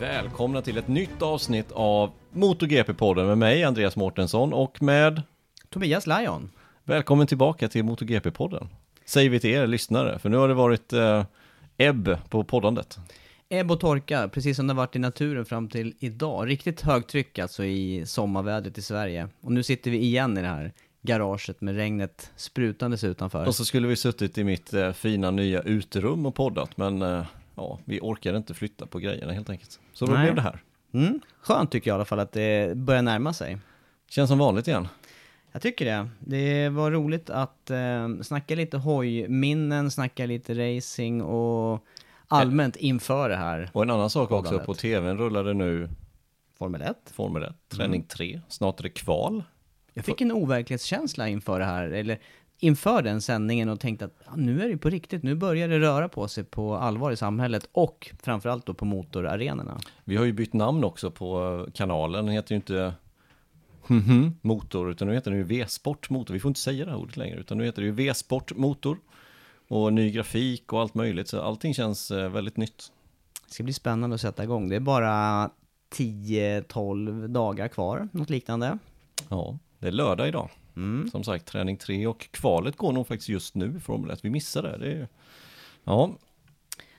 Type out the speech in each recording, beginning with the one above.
Välkomna till ett nytt avsnitt av MotoGP-podden med mig, Andreas Mårtensson och med... Tobias Lajon. Välkommen tillbaka till MotoGP-podden. Säger vi till er lyssnare, för nu har det varit eh, ebb på poddandet. Ebb och torka, precis som det har varit i naturen fram till idag. Riktigt högtryck alltså i sommarvädret i Sverige. Och nu sitter vi igen i det här garaget med regnet sprutandes utanför. Och så skulle vi suttit i mitt eh, fina nya uterum och poddat, men eh, ja, vi orkade inte flytta på grejerna helt enkelt. Så då Nej. blev det här. Mm, skönt tycker jag i alla fall att det börjar närma sig. Känns som vanligt igen. Jag tycker det. Det var roligt att eh, snacka lite hojminnen, snacka lite racing och allmänt inför det här. Och en annan sak också, Poddandet. på tvn rullade nu Formel 1. Formel 1, träning 3, snart är det kval. Jag fick en overklighetskänsla inför det här, eller inför den sändningen och tänkte att ja, nu är det på riktigt, nu börjar det röra på sig på allvar i samhället och framförallt då på motorarenorna. Vi har ju bytt namn också på eh, kanalen, den heter ju inte Mhm, motor, utan nu heter den ju V-sport motor. Vi får inte säga det här ordet längre, utan nu heter det ju V-sport motor. Och ny grafik och allt möjligt, så allting känns eh, väldigt nytt. Det ska bli spännande att sätta igång. Det är bara 10-12 dagar kvar, något liknande. Ja, det är lördag idag. Mm. Som sagt, träning 3 och kvalet går nog faktiskt just nu i Formel 1. Vi missade det. det är. Ja,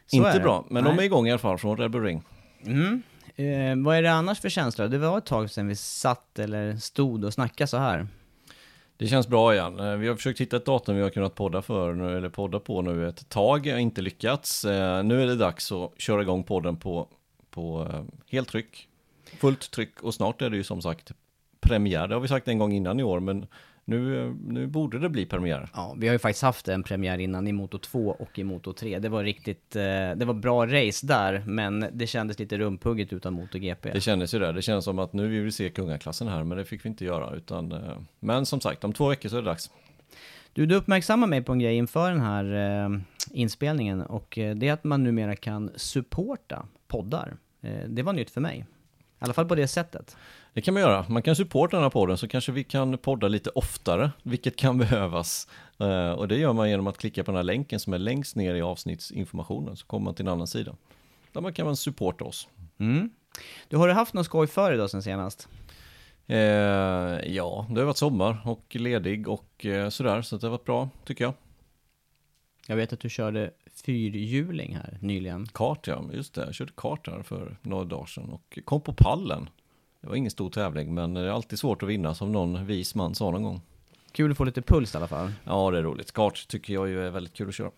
Så inte bra, men Nej. de är igång i alla fall från Red Bull Ring. Mm. Eh, vad är det annars för känsla? Det var ett tag sedan vi satt eller stod och snackade så här. Det känns bra igen. Eh, Vi har försökt hitta ett datum vi har kunnat podda för nu, eller podda på nu ett tag, Jag har inte lyckats. Eh, Nu är det dags att köra igång podden på, på eh, helt tryck, fullt tryck och snart är det ju som sagt premiär. Det har vi sagt en gång innan i år, men nu, nu borde det bli premiär. Ja, vi har ju faktiskt haft en premiär innan i Moto 2 och i Moto 3. Det var riktigt, eh, det var bra race där, men det kändes lite rumpugget utan MotoGP. Det kändes ju det. Det känns som att nu vill vi se kungaklassen här, men det fick vi inte göra. Utan, eh, men som sagt, om två veckor så är det dags. Du, du uppmärksammar mig på en grej inför den här eh, inspelningen och det är att man numera kan supporta poddar. Eh, det var nytt för mig. I alla fall på det sättet. Det kan man göra. Man kan supporta den här podden så kanske vi kan podda lite oftare, vilket kan behövas. Eh, och det gör man genom att klicka på den här länken som är längst ner i avsnittsinformationen, så kommer man till en annan sida. Där man kan man supporta oss. Mm. Du, har du haft någon skoj för idag sen senast? Eh, ja, det har varit sommar och ledig och eh, sådär, så det har varit bra, tycker jag. Jag vet att du körde fyrhjuling här nyligen. Kart ja, just det. Jag körde kart här för några dagar sedan och kom på pallen. Det var ingen stor tävling, men det är alltid svårt att vinna som någon vis man sa någon gång. Kul att få lite puls i alla fall. Ja, det är roligt. Kart tycker jag ju är väldigt kul att köra.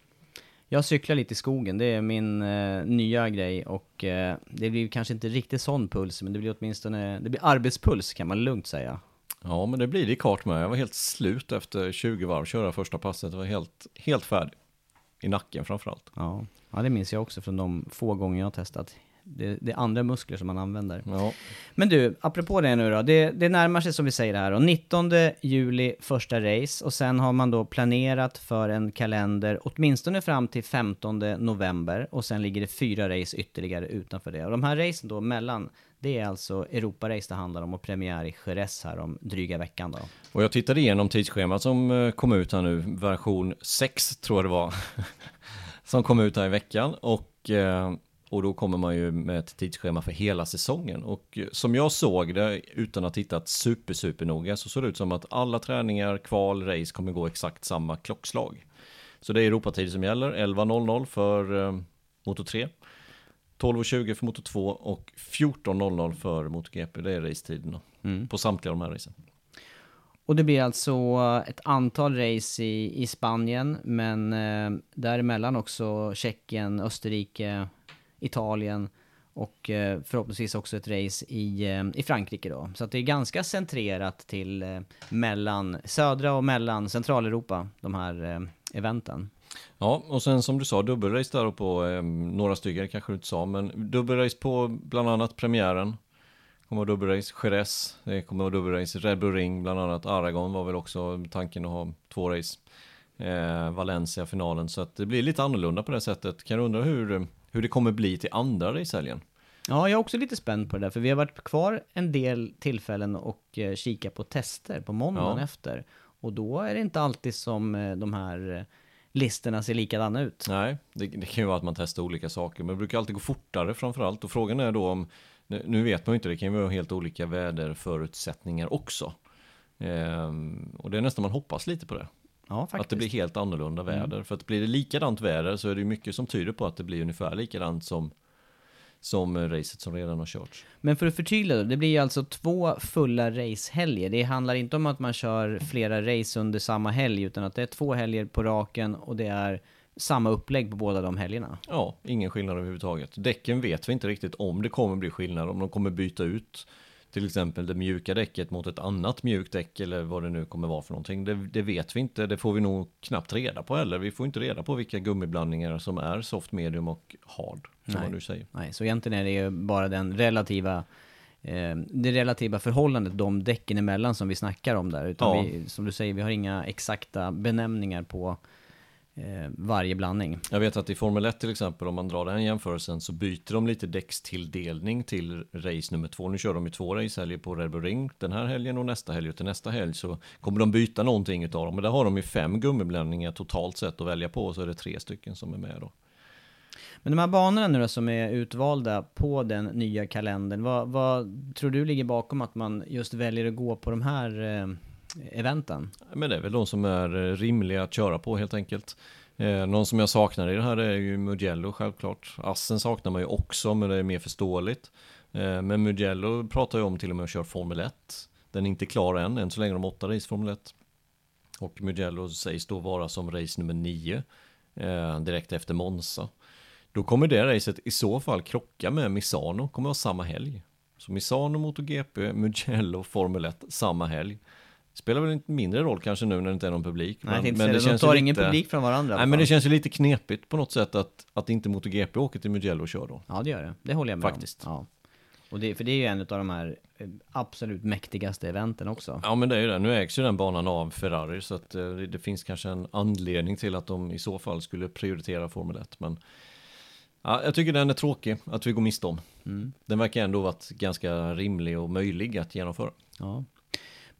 Jag cyklar lite i skogen, det är min eh, nya grej och eh, det blir kanske inte riktigt sån puls, men det blir åtminstone, det blir arbetspuls kan man lugnt säga. Ja, men det blir det i kart med. Jag var helt slut efter 20 varv, köra första passet. Jag var helt, helt färdig. I nacken framförallt. Ja. ja, det minns jag också från de få gånger jag har testat det, det är andra muskler som man använder. Ja. Men du, apropå det nu då. Det, det närmar sig som vi säger här. Och 19 juli första race och sen har man då planerat för en kalender åtminstone fram till 15 november och sen ligger det fyra race ytterligare utanför det. Och de här racen då mellan, det är alltså Europarace det handlar om och premiär i Jerez här om dryga veckan då. Och jag tittade igenom tidsschemat som eh, kom ut här nu, version 6 tror jag det var. som kom ut här i veckan och, eh, och då kommer man ju med ett tidsschema för hela säsongen. Och som jag såg det, utan att tittat super, super noga, så såg det ut som att alla träningar, kval, race kommer gå exakt samma klockslag. Så det är Europatid som gäller, 11.00 för eh, Moto 3. 12.20 för Moto 2 och 14.00 för MotoGP. Det är racetiderna på samtliga de här racen. Och det blir alltså ett antal race i, i Spanien, men eh, däremellan också Tjeckien, Österrike, Italien och eh, förhoppningsvis också ett race i, eh, i Frankrike då. Så att det är ganska centrerat till eh, mellan södra och mellan Centraleuropa, de här eh, eventen. Ja, och sen som du sa, dubbelrace där på eh, några stycken, kanske du inte sa, men dubbelrace på bland annat premiären. kommer vara dubbelrace, Jerez, det kommer vara dubbelrace, Red Bull Ring, bland annat Aragon var väl också tanken att ha två race. Eh, Valencia finalen, så att det blir lite annorlunda på det sättet. Kan du undra hur, hur det kommer bli till andra racehelgen? Ja, jag är också lite spänd på det där, för vi har varit kvar en del tillfällen och eh, kika på tester på måndagen Ja. efter. Och då är det inte alltid som eh, de här eh, listorna ser likadana ut. Nej, det, det kan ju vara att man testar olika saker, men det brukar alltid gå fortare framförallt. Och frågan är då om, nu nu vet man ju inte, det kan ju vara helt olika väderförutsättningar också. Ehm, och det är nästan man hoppas lite på det. Ja. Att det blir helt annorlunda väder. För att blir det likadant väder så är det mycket som tyder på att det blir ungefär likadant som, som racet som redan har körts. Men för att förtydliga då, det blir alltså två fulla racehelger. Det handlar inte om att man kör flera race under samma helg, utan att det är två helger på raken och det är samma upplägg på båda de helgerna. Ja, ingen skillnad överhuvudtaget. Däcken vet vi inte riktigt om det kommer bli skillnad, om de kommer byta ut till exempel det mjuka däcket mot ett annat mjukt däck eller vad det nu kommer vara för någonting. Det, det vet vi inte, det får vi nog knappt reda på heller. Vi får inte reda på vilka gummiblandningar som är soft, medium och hard, som Nej. man nu säger. Nej, så egentligen är det ju bara den relativa eh, det relativa förhållandet de däcken emellan som vi snackar om där. Utan Ja. vi, som du säger, vi har inga exakta benämningar på varje blandning. Jag vet att i Formel 1 till exempel, om man drar den jämförelsen, så byter de lite däckstilldelning till race nummer två. Nu kör de ju två racehelger på Red Bull Ring den här helgen och nästa helg och till nästa helg så kommer de byta någonting utav dem. Men där har de ju fem gummiblandningar totalt sett att välja på och så är det tre stycken som är med då. Men de här banorna nu då som är utvalda på den nya kalendern, vad, vad tror du ligger bakom att man just väljer att gå på de här eh, eventen? Men det är väl de som är eh, rimliga att köra på helt enkelt. Eh, någon som jag saknar i det här är ju Mugello självklart. Assen saknar man ju också men det är mer förståeligt. Eh, men Mugello pratar ju om till och med att köra Formel 1. Den är inte klar än, än så länge de åtta race Formel 1. Och Mugello sägs då vara som race nummer 9 eh, direkt efter Monza. Då kommer det racet i så fall krocka med Misano, kommer vara samma helg. Så Misano, MotoGP, Mugello, Formel 1 samma helg. Spelar väl inte mindre roll kanske nu när det inte är någon publik. Nej, jag tänkte säga det, de ju tar ingen lite- publik från varandra. Nej men det känns ju lite knepigt på något sätt att, att inte MotoGP åker till Mugello och kör då. Ja, det gör det. Det håller jag med Faktiskt. om. Ja. Och det, för det är ju en av de här eh, absolut mäktigaste eventen också. Ja men det är ju det, nu ägs ju den banan av Ferrari så att eh, det, det finns kanske en anledning till att de i så fall skulle prioritera Formel 1. Men ja, jag tycker den är tråkig att vi går miste om. Mm. Den verkar ändå varit ganska rimlig och möjlig att genomföra. Ja.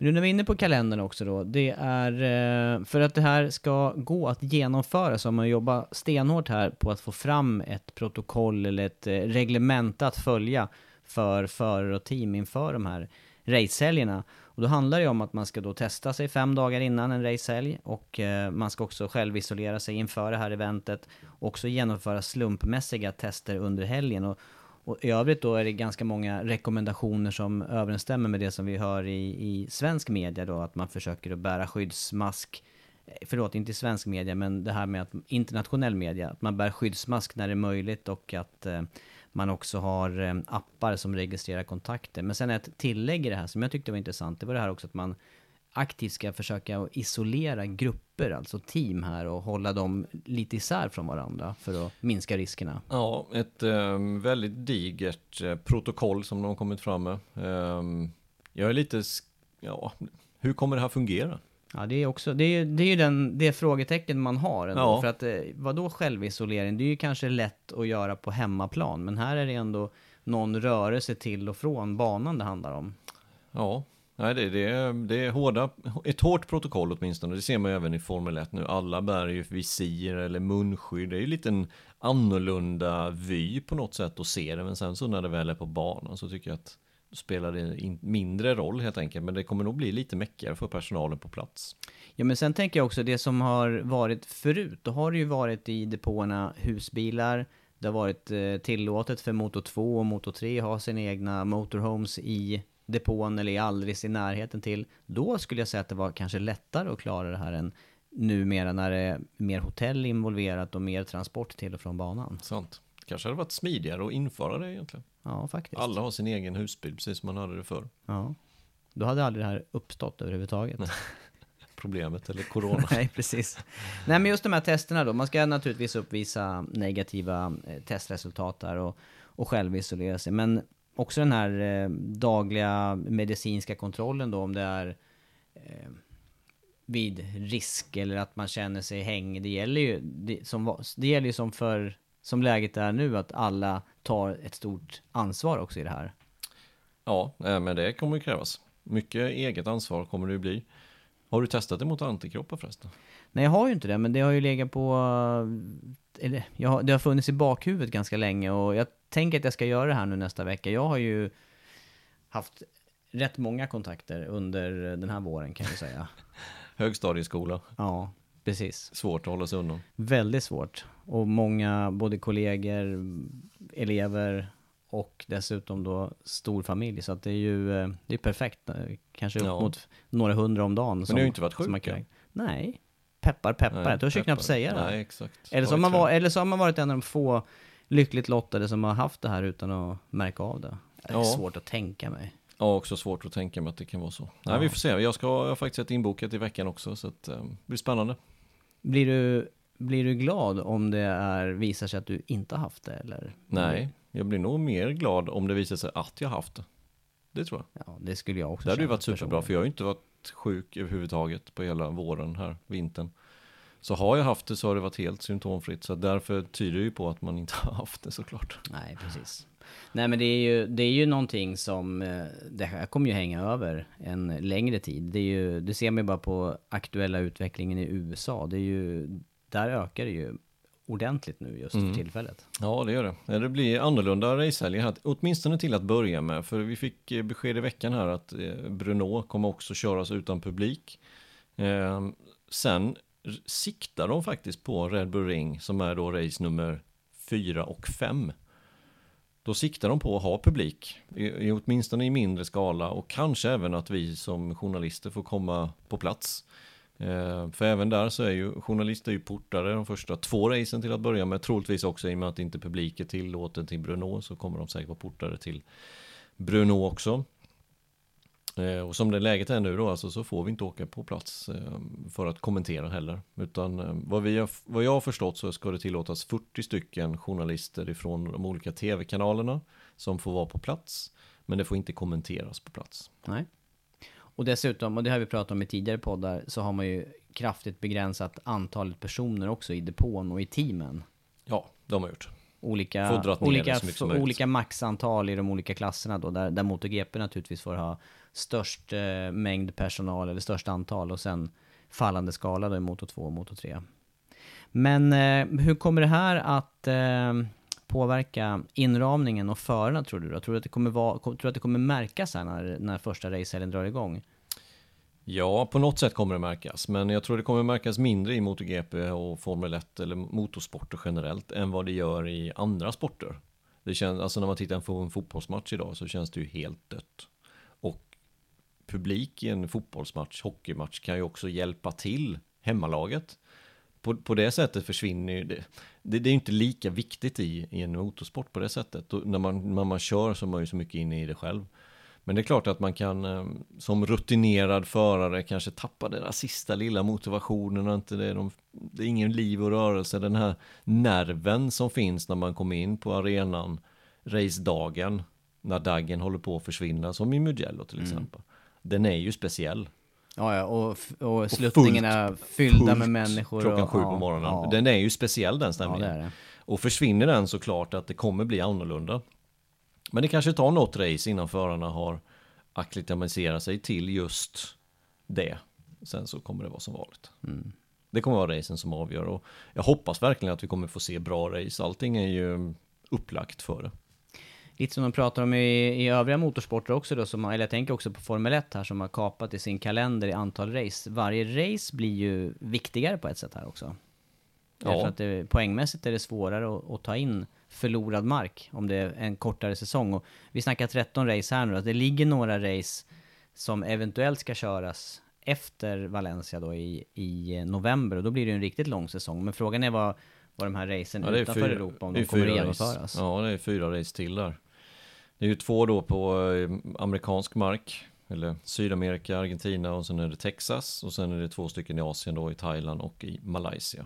Men nu när vi är inne på kalendern också då, det är eh, för att det här ska gå att genomföra så har man jobbat stenhårt här på att få fram ett protokoll eller ett eh, reglement reglemente att följa för förare och team inför de här racehelgerna. Och då handlar det om att man ska då testa sig fem dagar innan en racehelg och eh, man ska också självisolera sig inför det här eventet. Också genomföra slumpmässiga tester under helgen. Och, och i övrigt då är det ganska många rekommendationer som överensstämmer med det som vi hör i, i svensk media då, att man försöker att bära skyddsmask eh, Förlåt, inte i svensk media, men det här med att internationell media, att man bär skyddsmask när det är möjligt och att eh, man också har eh, appar som registrerar kontakter. Men sen ett tillägg i det här som jag tyckte var intressant, det var det här också att man aktivt ska försöka isolera grupper, alltså team här och hålla dem lite isär från varandra för att minska riskerna. Ja, ett eh, väldigt digert eh, protokoll som de har kommit fram med. Eh, jag är lite, ja, hur kommer det här fungera? Ja, det är också, det är, det är ju den, det frågetecken man har ändå. Ja. För att, eh, vadå självisolering? Det är ju kanske lätt att göra på hemmaplan, men här är det ändå någon rörelse till och från banan det handlar om. Ja, nej, det, det, är, det är hårda, ett hårt protokoll åtminstone. Det ser man ju även i Formel 1 nu. Alla bär ju visir eller munskydd. Det är ju lite en annorlunda vy på något sätt att se det. Men sen så när det väl är på banan så tycker jag att då spelar det in, mindre roll helt enkelt. Men det kommer nog bli lite mäckigare för personalen på plats. Ja, men sen tänker jag också det som har varit förut. Då har det ju varit i depåerna husbilar. Det har varit eh, tillåtet för Moto 2 och Moto 3 att ha sina egna motorhomes i depån eller i alldeles i närheten till. Då skulle jag säga att det var kanske lättare att klara det här än numera när det är mer hotell involverat och mer transport till och från banan. Sant. Kanske hade varit smidigare att införa det egentligen. Ja, faktiskt. Alla har sin egen husbil, precis som man hade det förr. Ja. Då hade aldrig det här uppstått överhuvudtaget. Problemet, eller corona. Nej, precis. Nej, men just de här testerna då. Man ska naturligtvis uppvisa negativa eh, testresultat där och, och självisolera sig. Men också den här eh, dagliga medicinska kontrollen då, om det är eh, vid risk eller att man känner sig hängig. Det gäller ju det, som, det gäller ju som för som läget är nu att alla tar ett stort ansvar också i det här. Ja, eh, men det kommer ju krävas. Mycket eget ansvar kommer det ju bli. Har du testat det mot antikroppar förresten? Nej, jag har ju inte det, men det har ju legat på... Eller, jag, det har funnits i bakhuvudet ganska länge och jag tänker att jag ska göra det här nu nästa vecka. Jag har ju haft rätt många kontakter under den här våren kan jag säga. Högstadieskola, Ja, precis. svårt att hålla sig undan. Väldigt svårt. Och många, både kollegor, elever och dessutom då stor familj. Så att det är ju eh, det är perfekt. eh, Kanske upp Ja. mot några hundra om dagen. du har ju inte varit som sjuk. Nej. Peppar, peppar. jag törs ju peppar. knappt säga det. Nej, exakt. Eller så, Ja, har man var, eller så har man varit en av de få lyckligt lottade som har haft det här utan att märka av det. Det är Ja. svårt att tänka mig. Ja, också svårt att tänka mig att det kan vara så. Nej, vi får se. Jag ska jag har faktiskt ett inbokat i veckan också, så att, eh, det blir spännande. Blir du, blir du glad om det är, visar sig att du inte har haft det? Eller? Nej, jag blir nog mer glad om det visar sig att jag har haft det. Det tror jag. Ja, det skulle jag också Det hade ju varit superbra, för jag har ju inte varit sjuk överhuvudtaget på hela våren här, vintern. Så har jag haft det så har det varit helt symptomfritt, så därför tyder det ju på att man inte har haft det såklart. Nej, precis. Nej, men det är ju, det är ju någonting som, eh, det här kommer ju hänga över en längre tid. Det, är ju, det ser man ju bara på aktuella utvecklingen i USA. Det är ju, där ökar det ju ordentligt nu just Mm. för tillfället. Ja, det gör det. Det blir annorlunda racehelger här, åtminstone till att börja med. För vi fick eh, besked i veckan här att eh, Brno kommer också köras utan publik. Eh, sen siktar de faktiskt på Red Bull Ring som är då race nummer 4 och 5. Då siktar de på att ha publik, i, i, åtminstone i mindre skala och kanske även att vi som journalister får komma på plats. Eh, för även där så är ju journalister ju portare de första två racen till att börja med. Troligtvis också i och med att inte publik är tillåten till Bruno så kommer de säkert vara portare till Bruno också. Eh, och som det läget är nu då alltså så får vi inte åka på plats eh, för att kommentera heller. Utan vad, vi har, vad jag har förstått så ska det tillåtas 40 stycken journalister ifrån de olika tv-kanalerna som får vara på plats. Men det får inte kommenteras på plats. Nej. Och dessutom, och det har vi pratat om i tidigare poddar, så har man ju kraftigt begränsat antalet personer också i depån och i teamen. Ja, de har gjort. Olika, olika, olika maxantal i de olika klasserna då, där, där MotoGP naturligtvis får ha störst eh, mängd personal eller störst antal och sen fallande skala då i Moto 2 och Moto 3. Men eh, hur kommer det här att eh, påverka inramningen och förarna tror du då? Tror du att det kommer, vara, tror att det kommer märkas här när, när första racehelgen drar igång? Ja, på något sätt kommer det märkas, men jag tror det kommer märkas mindre i MotoGP och Formel 1 eller motorsporter generellt än vad det gör i andra sporter. Det känns, alltså när man tittar på en fotbollsmatch idag så känns det ju helt dött. Och publik i en fotbollsmatch, hockeymatch kan ju också hjälpa till hemmalaget. På, på det sättet försvinner ju det. Det, det är inte lika viktigt i, i en motorsport på det sättet. Och när, man, när man kör så är man ju så mycket inne i det själv. Men det är klart att man kan eh, som rutinerad förare kanske tappa den där sista lilla motivationen och inte det, de, det är ingen liv och rörelse. Den här nerven som finns när man kommer in på arenan racedagen när daggen håller på att försvinna som i Mugello till exempel. Den är ju speciell. Ja, ja, och, f- och sluttningarna fyllda med människor. Klockan och, sju ja, på morgonen. Ja, Den är ju speciell den ja, stämningen. det är det. Och försvinner den så klart att det kommer bli annorlunda. Men det kanske tar något race innan förarna har akklimatiserat sig till just det. Sen så kommer det vara som vanligt. Det kommer vara racen som avgör och jag hoppas verkligen att vi kommer få se bra race. Allting är ju upplagt för det. Lite som de pratar om i, i övriga motorsporter också då, som, eller jag tänker också på Formel 1 här som har kapat i sin kalender i antal race. Varje race blir ju viktigare på ett sätt här också. Ja. Därför att det, poängmässigt är det svårare att, att ta in förlorad mark om det är en kortare säsong. Och vi snackar 13 race här nu, att det ligger några race som eventuellt ska köras efter Valencia då i, i november och då blir det en riktigt lång säsong. Men frågan är vad, vad de här racen Ja, utanför fyra- Europa, om de kommer att genomföras. Ja, det är fyra race till där. Det är ju två då på eh, amerikansk mark, eller Sydamerika, Argentina och sen är det Texas och sen är det två stycken i Asien då, i Thailand och i Malaysia.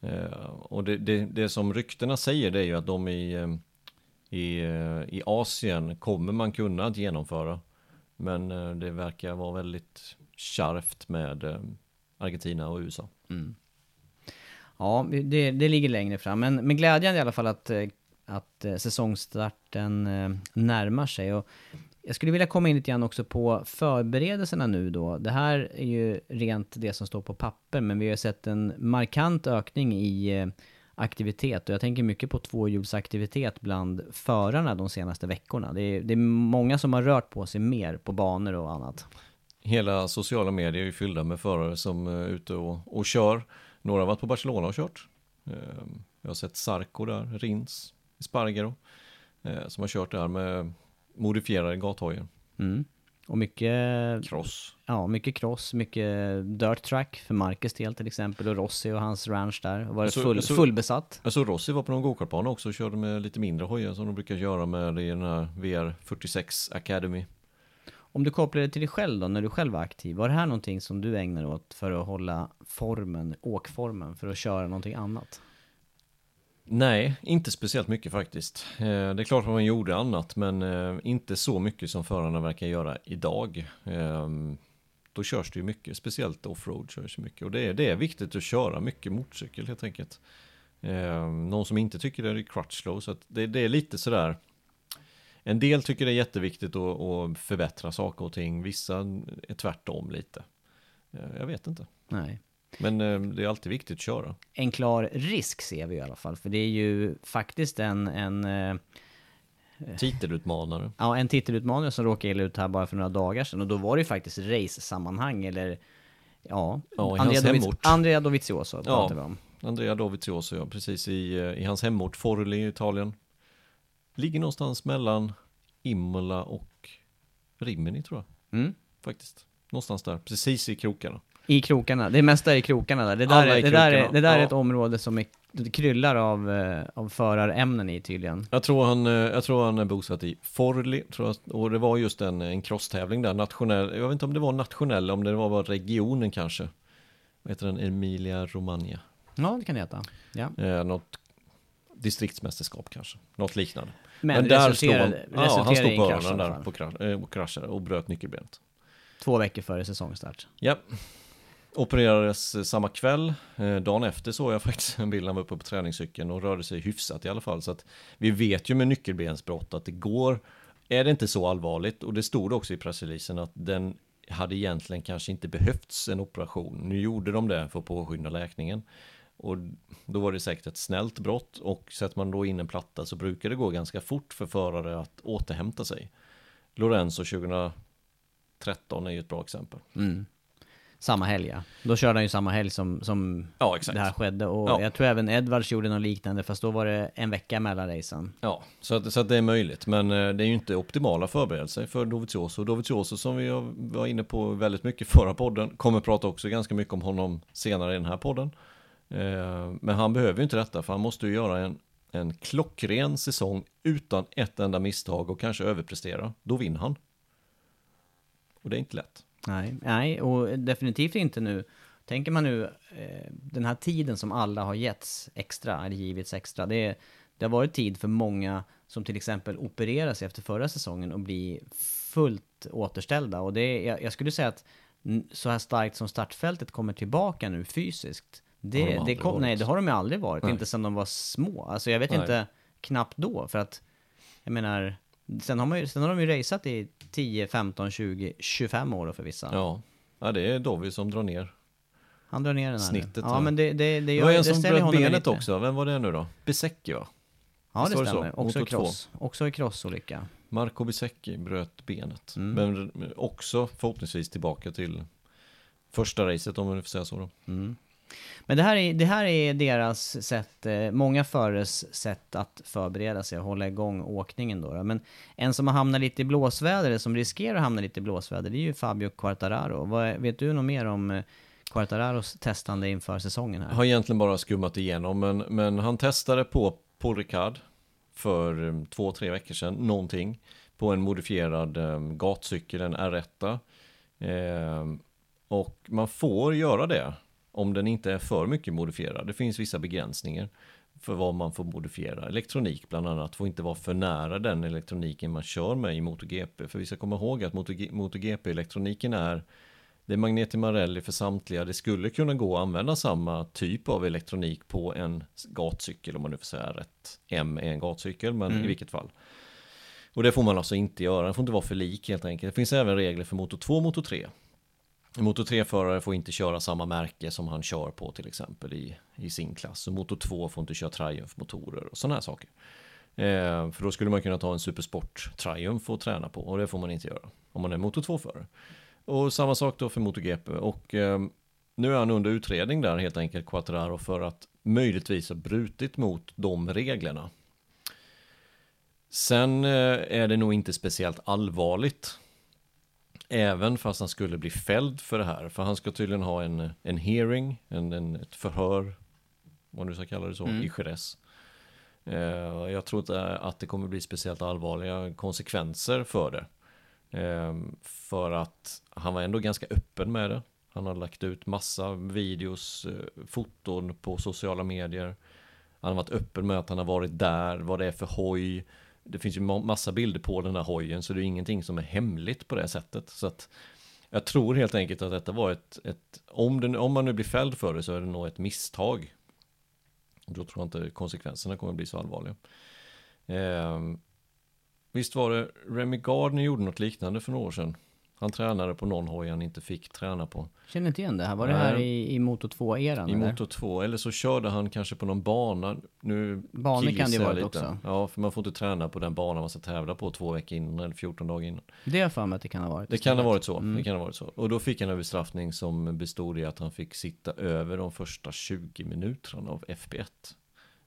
Eh, och det, det, det som ryktena säger det är ju att de i, eh, i, eh, i Asien kommer man kunna att genomföra. Men det verkar vara väldigt kärvt med Argentina och USA. Mm. Ja, det, det ligger längre fram. Men, men glädjande i alla fall att, att säsongstarten närmar sig. Och jag skulle vilja komma in lite grann också på förberedelserna nu då. Det här är ju rent det som står på papper, men vi har sett en markant ökning i eh, aktivitet. Och jag tänker mycket på tvåhjulsaktivitet bland förarna de senaste veckorna. Det är, det är många som har rört på sig mer på banor och annat. Hela sociala medier är ju fyllda med förare som är ute och, och kör. Några har varit på Barcelona och kört. Eh, jag har sett Sarko där, Rins, Spargaro. Som har kört där med modifierade gathojar. Mm. Och mycket Cross. Ja, mycket cross, mycket dirt track för Marcus del till exempel och Rossi och hans ranch där. Var det Så- full, så- fullbesatt. Såg Rossi var på någon gokartbana också och körde med lite mindre hojar som de brukar göra med i den här VR46 Academy. Om du kopplar det till dig själv då, när du själv var aktiv. Var det här någonting som du ägnar åt för att hålla formen, åkformen, för att köra någonting annat? Nej, inte speciellt mycket faktiskt. Eh, det är klart att man gjorde annat, men eh, inte så mycket som förarna verkar göra idag. Ehm, då körs det ju mycket, speciellt offroad körs det mycket. Och det är, det är viktigt att köra mycket motorcykel helt enkelt. Ehm, någon som inte tycker det är crutchlow, så att det, det är lite sådär. En del tycker det är jätteviktigt att, att förbättra saker och ting, vissa är tvärtom lite. Eh, jag vet inte. Nej. Men eh, det är alltid viktigt att köra. En klar risk ser vi i alla fall, för det är ju faktiskt en, en, eh, Titelutmanare. ja, en titelutmanare som råkade illa ut här bara för några dagar sedan. Och då var det ju faktiskt race-sammanhang, eller ja, Ja, Andrea, Doviz-. Andrea Dovizioso Ja. pratar vi om. Andrea Dovizioso, ja, precis i, eh, i hans hemort Forli i Italien. Ligger någonstans mellan Imola och Rimini tror jag, Mm. faktiskt. Någonstans där, precis i krokarna. I krokarna, det mesta är i krokarna där. Det där, Alla är, det där, är, det där är ja. ett område som är, det kryllar av, eh, av förarämnen i tydligen. Jag tror han, eh, jag tror han är bosatt i Forli, tror jag, och det var just en, en crosstävling där, nationell, jag vet inte om det var nationell, om det var bara regionen kanske. Vad heter den? Emilia Romagna. Ja, det kan det heta. Ja. Eh, något distriktsmästerskap kanske, något liknande. Men, där resulterade, stod han, ja, han stod på öronen där på krasch, eh, och bröt nyckelbenet. Två veckor före säsongstart. Ja. Opererades eh, samma kväll. Eh, dagen efter såg jag faktiskt en bild han var uppe på träningscykeln och rörde sig hyfsat i alla fall. Så att vi vet ju med nyckelbensbrott att det går. Är det inte så allvarligt och det stod också i pressreleasen att den hade egentligen kanske inte behövts en operation. Nu gjorde de det för att påskynda läkningen. Och då var det säkert ett snällt brott och sätter man då in en platta så brukar det gå ganska fort för förare att återhämta sig. Lorenzo 2013 är ju ett bra exempel. Mm. Samma helg ja. Då körde han ju samma helg som, som Ja, det här skedde. Och Ja. jag tror även Edwards gjorde något liknande, fast då var det en vecka mellan racen. Ja, så att, så att det är möjligt. Men eh, det är ju inte optimala förberedelser för Dovizioso. Dovizioso som vi var inne på väldigt mycket i förra podden, kommer prata också ganska mycket om honom senare i den här podden. Eh, Men han behöver ju inte detta, för han måste ju göra en, en klockren säsong utan ett enda misstag och kanske överprestera. Då vinner han. Och det är inte lätt. Nej, nej, och definitivt inte nu. Tänker man nu, eh, den här tiden som alla har getts extra, eller givits extra, det, är, det har varit tid för många som till exempel opererar sig efter förra säsongen och blir fullt återställda. Och det är, jag, jag skulle säga att så här starkt som startfältet kommer tillbaka nu fysiskt, Har det, de det kom, nej, det har de ju aldrig varit. Nej. Inte sedan de var små. Alltså jag vet Nej. inte, knappt då. För att, jag menar, sen har, man ju, sen har de ju raceat i 10, 15, 20, 25 år för vissa. Ja, ja det är Dovi som drar ner. Han drar ner den här Snittet nu. här. Ja, men det, det, det, Det gör, var en det som bröt benet också. Vem var det nu då? Besecki va? Ja, det det så? stämmer. Också i cross. Också i crossolycka. Marco Besecki bröt benet. Mm. Men också förhoppningsvis tillbaka till första racet om man nu får säga så då. Men det här är, det här är deras sätt, eh, många förares sätt att förbereda sig och hålla igång åkningen då. Men en som har hamnat lite i blåsväder, eller som riskerar att hamna lite i blåsväder, det är ju Fabio Quartararo. Vad, vet du något mer om eh, Quartararos testande inför säsongen här? Har egentligen bara skummat igenom men, men han testade på Paul Ricard för eh, två, tre veckor sedan, någonting. På en modifierad um, gatcykel, en R1. Eh, och man får göra det om den inte är för mycket modifierad. Det finns vissa begränsningar för vad man får modifiera. Elektronik bland annat får inte vara för nära den elektroniken man kör med i MotoGP. För vi ska komma ihåg att MotoG- MotoGP-elektroniken är det är Magneti Marelli för samtliga. Det skulle kunna gå att använda samma typ av elektronik på en gatcykel om man nu får säga rätt. M är en gatcykel, men i vilket fall. Och det får man alltså inte göra. Den får inte vara för lik helt enkelt. Det finns även regler för Moto 2 och Moto 3. Motor Moto 3-förare får inte köra samma märke som han kör på till exempel i, i sin klass. Och Moto 2 får inte köra Triumph-motorer och sådana här saker. Eh, för då skulle man kunna ta en Supersport Triumph och träna på och det får man inte göra om man är Moto 2-förare. Och samma sak då för MotoGP och eh, nu är han under utredning där helt enkelt Quattararo för att möjligtvis ha brutit mot de reglerna. Sen eh, är det nog inte speciellt allvarligt. Även fast han skulle bli fälld för det här. För han ska tydligen ha en, en hearing, en, en, ett förhör, vad du ska kalla det så, i Jerez. Eh, jag tror inte att det kommer bli speciellt allvarliga konsekvenser för det. Eh, för att han var ändå ganska öppen med det. Han har lagt ut massa videos, eh, foton på sociala medier. Han har varit öppen med att han har varit där, vad det är för hoj. Det finns ju massa bilder på den här hojen, så det är ingenting som är hemligt på det sättet. Så att jag tror helt enkelt att detta var ett, ett om, den, om man nu blir fälld för det så är det nog ett misstag. Då tror jag inte konsekvenserna kommer bli så allvarliga. Eh, visst var det Remy Gardner gjorde något liknande för några år sedan. Han tränade på någon hoj han inte fick träna på. Känner inte igen det här. Var det här i, i Moto 2-eran? I eller? Motor 2, eller så körde han kanske på någon bana. Nu Banor kan det ju varit lite. också. Ja, för man får inte träna på den banan man ska tävla på två veckor innan eller 14 dagar innan. Det har jag för mig att det kan ha varit. Det kan ha varit så. Mm. Det kan ha varit så. Och då fick han en bestraffning som bestod i att han fick sitta över de första 20 minuterna av FP1.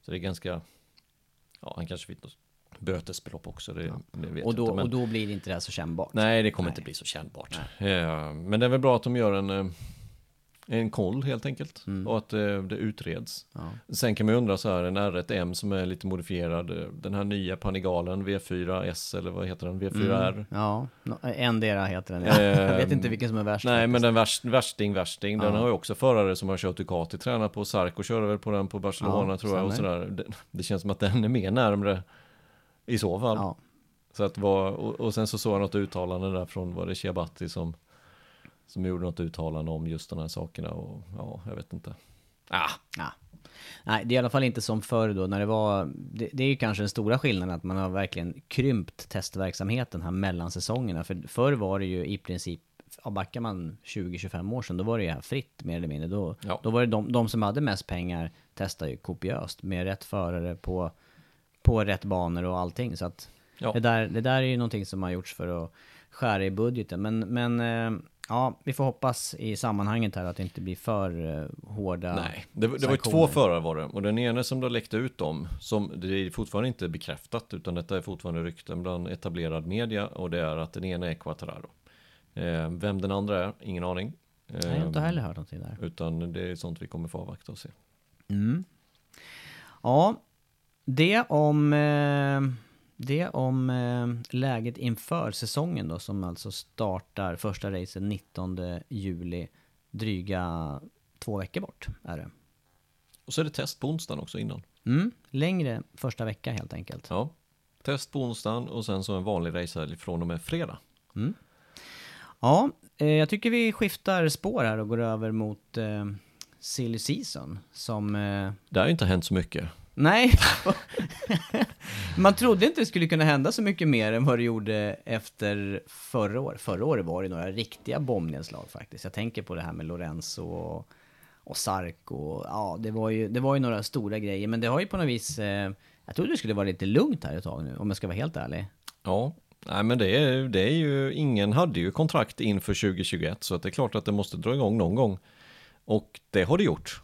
Så det är ganska, ja han kanske fick något bötesbelopp också, det, det vet Och då, inte. Men, och då blir det inte det här så kännbart. nej, det kommer inte bli så kännbart. Ja, men det är väl bra att de gör en, eh, en koll helt enkelt. Och att eh, det utreds. Mm. Ja. Sen kan man ju undra så här, en R1M som är lite modifierad, eh, den här nya Panigalen V4S eller vad heter den, V4R. Mm. Ja, endera heter den. Ja. jag vet inte vilken som är värst. Nej, faktiskt. men den värst, värsting, värsting, den Ja. har ju också förare som har kört Ducati, tränat på Sarko, körde väl på den på Barcelona Ja, tror jag och sådär. Det, det känns som att den är mer närmre i så fall. Ja. Så att vad, och, och sen så såg jag något uttalande där från, var det Chiabatti som, som gjorde något uttalande om just de här sakerna och ja, jag vet inte. Ah, Ja. Nej, det är i alla fall inte som förr då när det var, det, det är ju kanske den stora skillnaden att man har verkligen krympt testverksamheten här mellan säsongerna. För förr var det ju i princip, ja, backar man 20-25 år sedan, då var det ju här fritt mer eller mindre. Då, Ja. då var det de, de som hade mest pengar testade ju kopiöst med rätt förare på, på rätt banor och allting. Så att ja. det, där, det där är ju någonting som har gjorts för att skära i budgeten. Men, men eh, ja, vi får hoppas i sammanhanget här att det inte blir för eh, hårda Nej, det, det var ju två förare var det. Och den ena som då läckte ut dem, som det är fortfarande inte bekräftat, utan detta är fortfarande rykten bland etablerad media, och det är att den ena är Quattararo. Eh, vem den andra är, ingen aning. Eh, Nej, jag har inte heller hört någonting där. Utan det är sånt vi kommer få avvakta och se. Ja, det om... Eh, Det om eh, läget inför säsongen då som alltså startar första racet 19 juli. Dryga två veckor bort är det. Och så är det test på onsdagen också innan. Mm, längre första vecka helt enkelt. Ja. Test på onsdagen och sen så en vanlig racehelg från och med fredag. Ja, eh, jag tycker vi skiftar spår här och går över mot eh, Silly Season som... Eh, Det har ju inte hänt så mycket nej, man trodde inte det skulle kunna hända så mycket mer än vad det gjorde efter förra året. Förra året var det några riktiga bombnedslag faktiskt. Jag tänker på det här med Lorenzo och, och Sark och ja, det var, ju, det var ju några stora grejer. Men det har ju på något vis... Eh, jag trodde det skulle vara lite lugnt här ett tag nu, om jag ska vara helt ärlig. Ja, nej men det är, det är ju, ingen hade ju kontrakt inför 2021 så att det är klart att det måste dra igång någon gång. Och det har det gjort.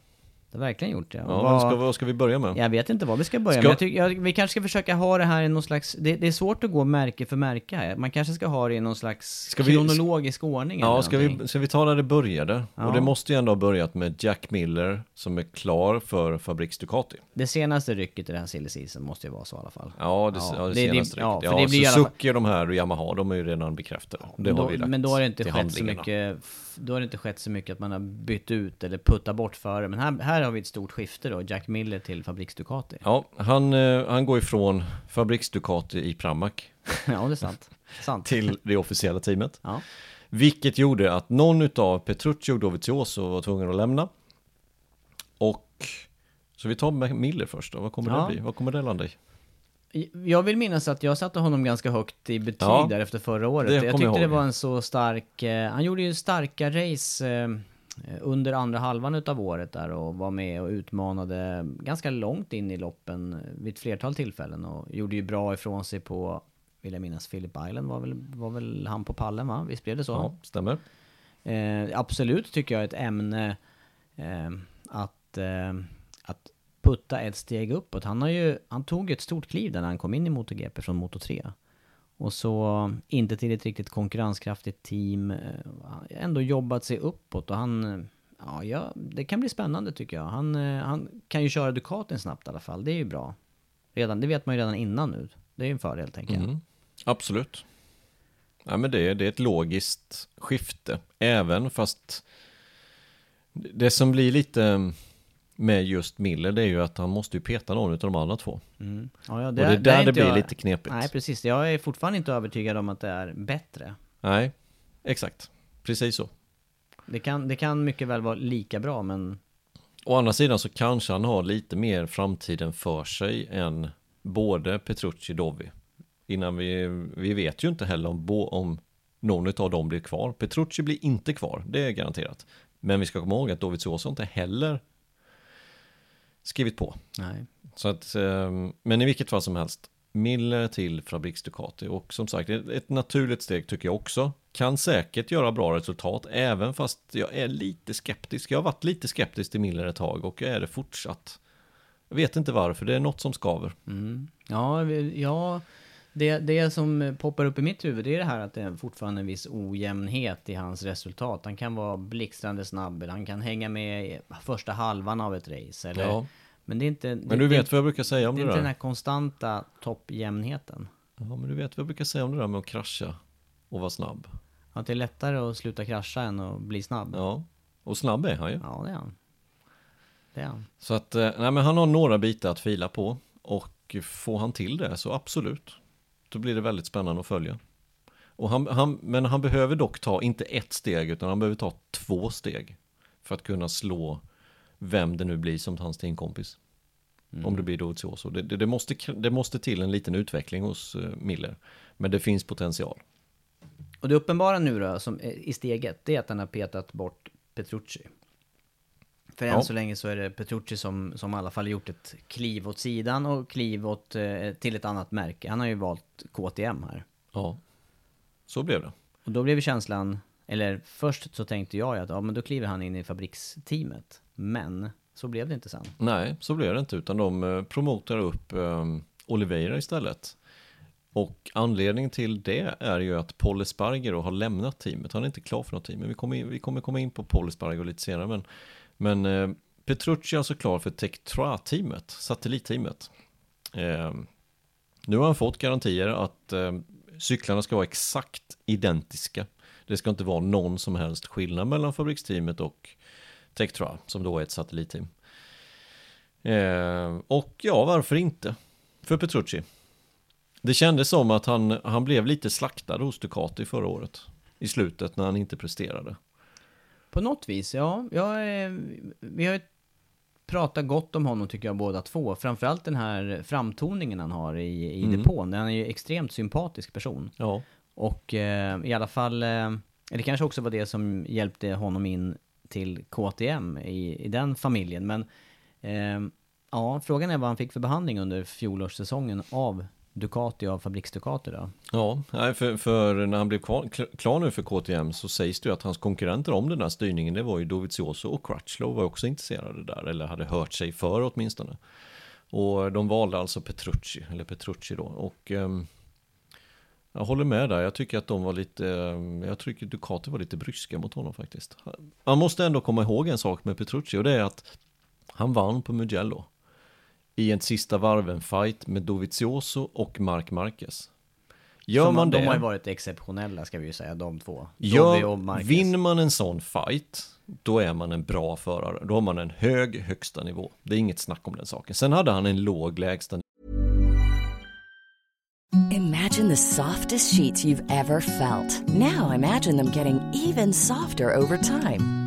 Det har verkligen gjort det. Och Ja, vad- ska, vad ska vi börja med? Jag vet inte vad vi ska börja Ska- med. Tycker, jag, vi kanske ska försöka ha det här i någon slags... Det, det är svårt att gå märke för märke här. Man kanske ska ha det i någon slags Ska vi- kronologisk ordning eller Ja, ska någonting. vi, ska vi ta där det började? Ja. Och det måste ju ändå ha börjat med Jack Miller som är klar för Fabriks Ducati. Det senaste rycket i den här silly season måste ju vara så i alla fall. Ja, det, Ja, ja, det, det- senaste för Ja, det blir fall- Suzuki de här och Yamaha, de är ju redan bekräftade. Det har då, vi lagt men då har det inte skett så mycket... Då har det inte skett så mycket att man har bytt ut eller puttat bort före. Men här, här har vi ett stort skifte då. Jack Miller till Fabriks Ducati. Ja, han, eh, han går ifrån Fabriks Ducati i Pramac ja, det är sant. sant. till det officiella teamet. Ja. Vilket gjorde att någon utav Petrucci och Dovizioso var tvungen att lämna. Och så vi tar med Miller först då. Vad kommer Ja. det bli? Vad kommer det landa i? Jag vill minnas att jag satte honom ganska högt i betyg Ja, där efter förra året. Jag tyckte jag det var en så stark... Eh, han gjorde ju starka race eh, under andra halvan utav året där och var med och utmanade ganska långt in i loppen vid ett flertal tillfällen och gjorde ju bra ifrån sig på, vill jag minnas, Philip Island var väl, var väl han på pallen va? Visst blev det så? Ja, stämmer. Eh, absolut tycker jag ett ämne eh, att, eh, att putta ett steg uppåt. Han, har ju, han tog ett stort kliv där när han kom in i MotoGP från Moto 3. Och så inte till ett riktigt konkurrenskraftigt team. Eh, ändå jobbat sig uppåt och han... Eh, ja, ja, det kan bli spännande tycker jag. Han, eh, han kan ju köra Ducatin snabbt i alla fall. Det är ju bra. Redan, det vet man ju redan innan nu. Det är ju en fördel tänker jag. Mm. Absolut. Ja, men det, det är ett logiskt skifte. Även fast det som blir lite med just Miller det är ju att han måste ju peta någon av de andra två. Mm. Ja, ja, och det är är där det inte blir jag- lite knepigt. Nej, precis. Jag är fortfarande inte övertygad om att det är bättre. Nej, exakt. Precis så. Det kan, det kan mycket väl vara lika bra, men Å andra sidan så kanske han har lite mer framtiden för sig än både Petrucci och Dovi. Innan vi, vi vet ju inte heller om, bo, om någon av dem blir kvar. Petrucci blir inte kvar, det är garanterat. Men vi ska komma ihåg att Dovizioso inte heller skrivit på. nej. Så att, eh, men i vilket fall som helst, Miller till Fabriks Ducati och som sagt ett, naturligt steg tycker jag också. Kan säkert göra bra resultat även fast jag är lite skeptisk. Jag har varit lite skeptisk till Miller ett tag och jag är det fortsatt. Jag vet inte varför, det är något som skaver. Mm. Ja, ja det, det som poppar upp i mitt huvud det är det här att det är fortfarande en viss ojämnhet i hans resultat. Han kan vara blixtrande snabb, eller han kan hänga med i första halvan av ett race. Eller, Ja. Men det är inte... Men du vet vad jag brukar säga om det det, är inte den där? här konstanta toppjämnheten. Ja, men du vet vad jag brukar säga om det där med att krascha och vara snabb. Att det är lättare att sluta krascha än att bli snabb. Ja, och snabb är han ju. Ja, det är han. Det är han. Så att, eh, nej men han har några bitar att fila på och får han till det så absolut. Då blir det väldigt spännande att följa. Och han, han, men han behöver dock ta inte ett steg utan han behöver ta två steg. För att kunna slå vem det nu blir som hans teamkompis. Om det blir Dovizioso. Det, det, det, måste, det måste till en liten utveckling hos eh, Miller. Men det finns potential. Och det uppenbara nu då, som är i steget, det är att han har petat bort Petrucci. För än Ja. så länge så är det Petrucci som, som i alla fall gjort ett kliv åt sidan och kliv åt, eh, till ett annat märke. Han har ju valt KTM här. Ja, så blev det. Och då blev känslan, eller först så tänkte jag att ja men då kliver han in i fabriksteamet. Men så blev det inte sen. Nej, så blev det inte, utan de eh, promotar upp eh, Oliveira istället. Och anledningen till det är ju att Paul Espargaro har lämnat teamet. Han är inte klar för något team, men vi kommer, in, vi kommer komma in på Paul Espargaro lite senare. Men, men eh, Petrucci är alltså klar för Tectra-teamet, satellitteamet. Eh, Nu har han fått garantier att eh, cyklarna ska vara exakt identiska. Det ska inte vara någon som helst skillnad mellan fabriksteamet och Tektra som då är ett satellitteam. Eh, och ja, varför inte? För Petrucci. Det kändes som att han, han blev lite slaktad hos Ducati förra året. I slutet när han inte presterade. På något vis, ja. Jag, eh, vi har ju pratat gott om honom tycker jag båda två. Framförallt den här framtoningen han har i, i Mm. depån. Han är ju extremt sympatisk person. Ja, Och eh, i alla fall, eh, det kanske också var det som hjälpte honom in till KTM i, i den familjen. Men eh, ja, frågan är vad han fick för behandling under fjolårssäsongen av Ducati, av fabriks-Ducati då. ja för, för när han blev klar, klar nu för KTM så sägs det ju att hans konkurrenter om den här styrningen det var ju Dovizioso och Crutchlow var också intresserade där, eller hade hört sig för åtminstone. Och de valde alltså Petrucci, eller Petrucci då. Och ehm, jag håller med där, jag tycker att de var lite, ehm, jag tycker Ducati var lite bryska mot honom faktiskt. Man måste ändå komma ihåg en sak med Petrucci och det är att han vann på Mugello. I en sista varven-fight med Dovizioso och Marc Marquez. Gör Som man det, De har ju varit exceptionella ska vi ju säga, de två. Gör, vinner man en sån fight, då är man en bra förare. Då har man en hög högsta nivå. Det är inget snack om den saken. Sen hade han en låg lägsta Imagine the softest sheets you've ever felt. Now imagine them getting even softer over time.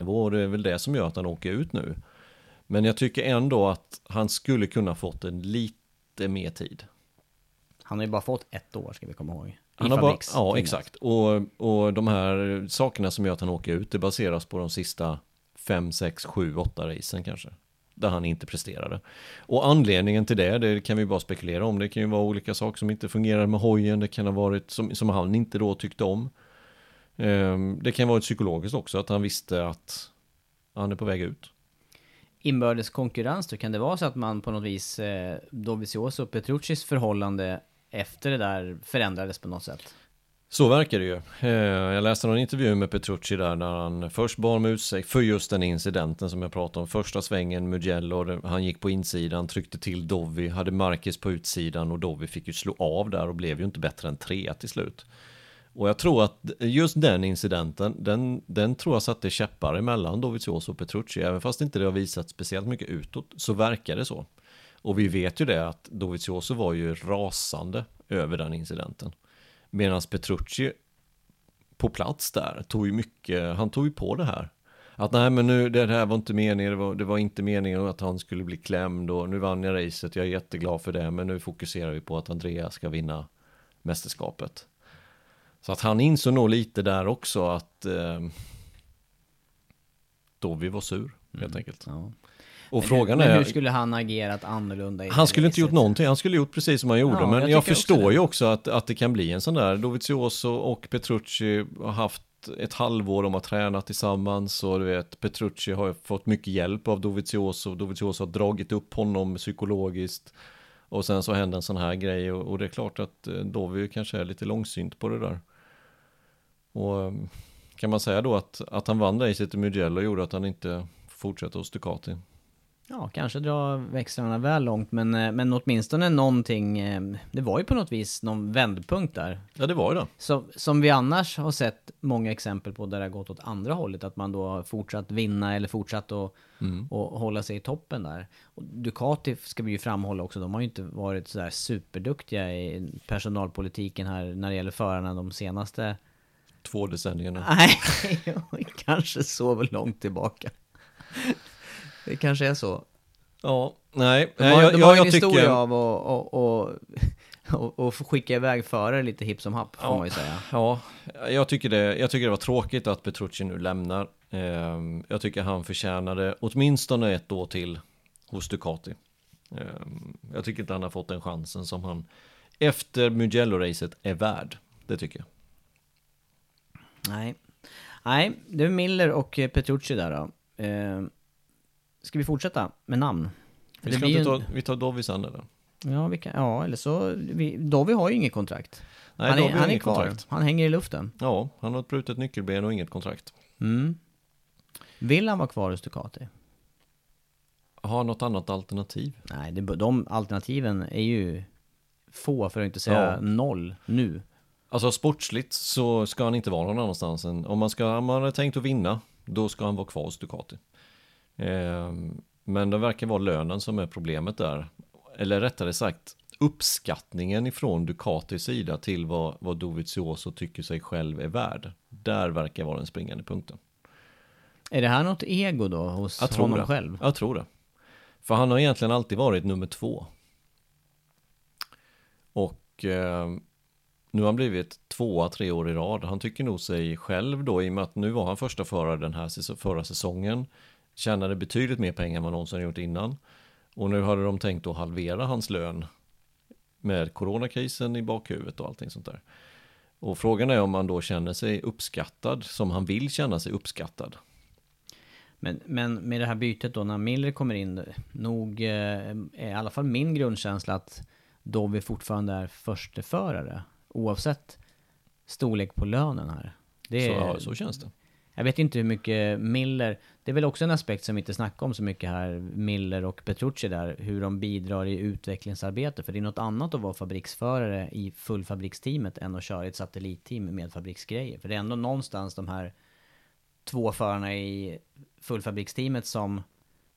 Nivå och det är väl det som gör att han åker ut nu. Men jag tycker ändå att han skulle kunna fått en lite mer tid. Han har ju bara fått ett år ska vi komma ihåg. Han har bara, ja, exakt. Och, och de här sakerna som gör att han åker ut, det baseras på de sista 5, 6, 7, 8 racen kanske. Där han inte presterade. Och anledningen till det, det kan vi bara spekulera om. Det kan ju vara olika saker som inte fungerar med hojen. Det kan ha varit som, som han inte då tyckte om. Ehm, det kan vara ett psykologiskt också, att han visste att han är på väg ut. Inbördes konkurrens då, kan det vara så att man på något vis, eh, Dovizioso och Petruccis förhållande efter det där förändrades på något sätt? Så verkar det ju. Eh, Jag läste någon intervju med Petrucci där när han först bad om ursäkt för just den incidenten som jag pratade om. Första svängen, Mugello, han gick på insidan, tryckte till Dovi, hade Marquez på utsidan och Dovi fick ju slå av där och blev ju inte bättre än trea till slut. Och jag tror att just den incidenten, den, den tror jag satte käppar emellan Dovizioso och Petrucci. Även fast inte det har visat speciellt mycket utåt, så verkar det så. Och vi vet ju det att Dovizioso var ju rasande över den incidenten. Medan Petrucci på plats där tog ju mycket, han tog ju på det här. Att nej men nu, det här var inte meningen, det var, det var inte meningen att han skulle bli klämd och nu vann jag racet, jag är jätteglad för det, men nu fokuserar vi på att Andreas ska vinna mästerskapet. Så att han insåg nog lite där också att eh, då vi var sur, helt enkelt. Ja. Och Men frågan hur, är... men hur skulle han agerat annorlunda Han skulle inte gjort någonting, han skulle gjort precis som han gjorde. Ja, men jag jag, också förstår det. ju också att, att det kan bli en sån där. Dovizioso och Petrucci har haft ett halvår, de har tränat tillsammans och du vet, Petrucci har fått mycket hjälp av Dovizioso. Dovizioso har dragit upp honom psykologiskt. Och sen så hände en sån här grej och, och det är klart att eh, Dovi kanske är lite långsynt på det där. Och eh, kan man säga då att, att han vann racet i Mugello gjorde att han inte fortsätter hos Ducati? Ja, kanske dra växlarna väl långt, men, eh, men åtminstone någonting. eh, Det var ju på något vis någon vändpunkt där. Ja, det var ju det. Så, som vi annars har sett många exempel på där det har gått åt andra hållet, att man då har fortsatt vinna eller fortsatt att och hålla sig i toppen där. Och Ducati ska vi ju framhålla också, de har ju inte varit sådär superduktiga i personalpolitiken här när det gäller förarna de senaste... Två decennierna. Nej, kanske så långt tillbaka. Det kanske är så. Ja, nej. De har, jag, de jag, har ju en jag historia tycker... av att och, och, och, skicka iväg förare lite hipp som happ, får Ja. man ju säga. Ja, jag tycker, det, jag tycker det var tråkigt att Petrucci nu lämnar. Ehm, jag tycker han förtjänade åtminstone ett år till hos Ducati. Ehm, jag tycker inte han har fått den chansen som han efter Mugello-racet är värd. Det tycker jag. Nej. Nej, det är Miller och eh, Petrucci där då. Eh, ska vi fortsätta med namn? För Vi, ska inte ta, en- vi tar Dovi sen eller? Ja, vi kan, ja, eller så... Vi, Dovi har ju inget kontrakt. Nej, han Dovi är, har han är kvar. kontrakt. Han hänger i luften. Ja, han har ett brutet nyckelben och inget kontrakt. Mm. Vill han vara kvar hos Ducati? Har något annat alternativ? Nej, det, de alternativen är ju få, för att inte säga Ja. noll, nu. Alltså sportsligt så ska han inte vara någon annanstans än, om man, ska, om man har tänkt att vinna, då ska han vara kvar hos Ducati. Ehm, men det verkar vara lönen som är problemet där. Eller rättare sagt, uppskattningen ifrån Ducatis sida till vad, vad Dovizioso tycker sig själv är värd. Där verkar vara den springande punkten. Är det här något ego då hos Jag tror honom det. själv? Jag tror det. För han har egentligen alltid varit nummer två. Och eh, nu har han blivit tvåa tre år i rad. Han tycker nog sig själv då, i och med att nu var han första förare den här förra säsongen. Tjänade betydligt mer pengar än vad någonsin gjort innan. Och nu hade de tänkt att halvera hans lön med coronakrisen i bakhuvudet och allting sånt där. Och frågan är om han då känner sig uppskattad som han vill känna sig uppskattad. Men, men med det här bytet då, när Miller kommer in, nog eh, är i alla fall min grundkänsla att Dovi fortfarande är försteförare, oavsett storlek på lönen här. Det Så, är, ja, så känns det. Jag vet inte hur mycket Miller, det är väl också en aspekt som vi inte snackar om så mycket här, Miller och Petrucci där, hur de bidrar i utvecklingsarbete. För det är något annat att vara fabriksförare i fullfabriksteamet än att köra i ett satellitteam med fabriksgrejer. För det är ändå någonstans de här två förarna i fullfabriksteamet som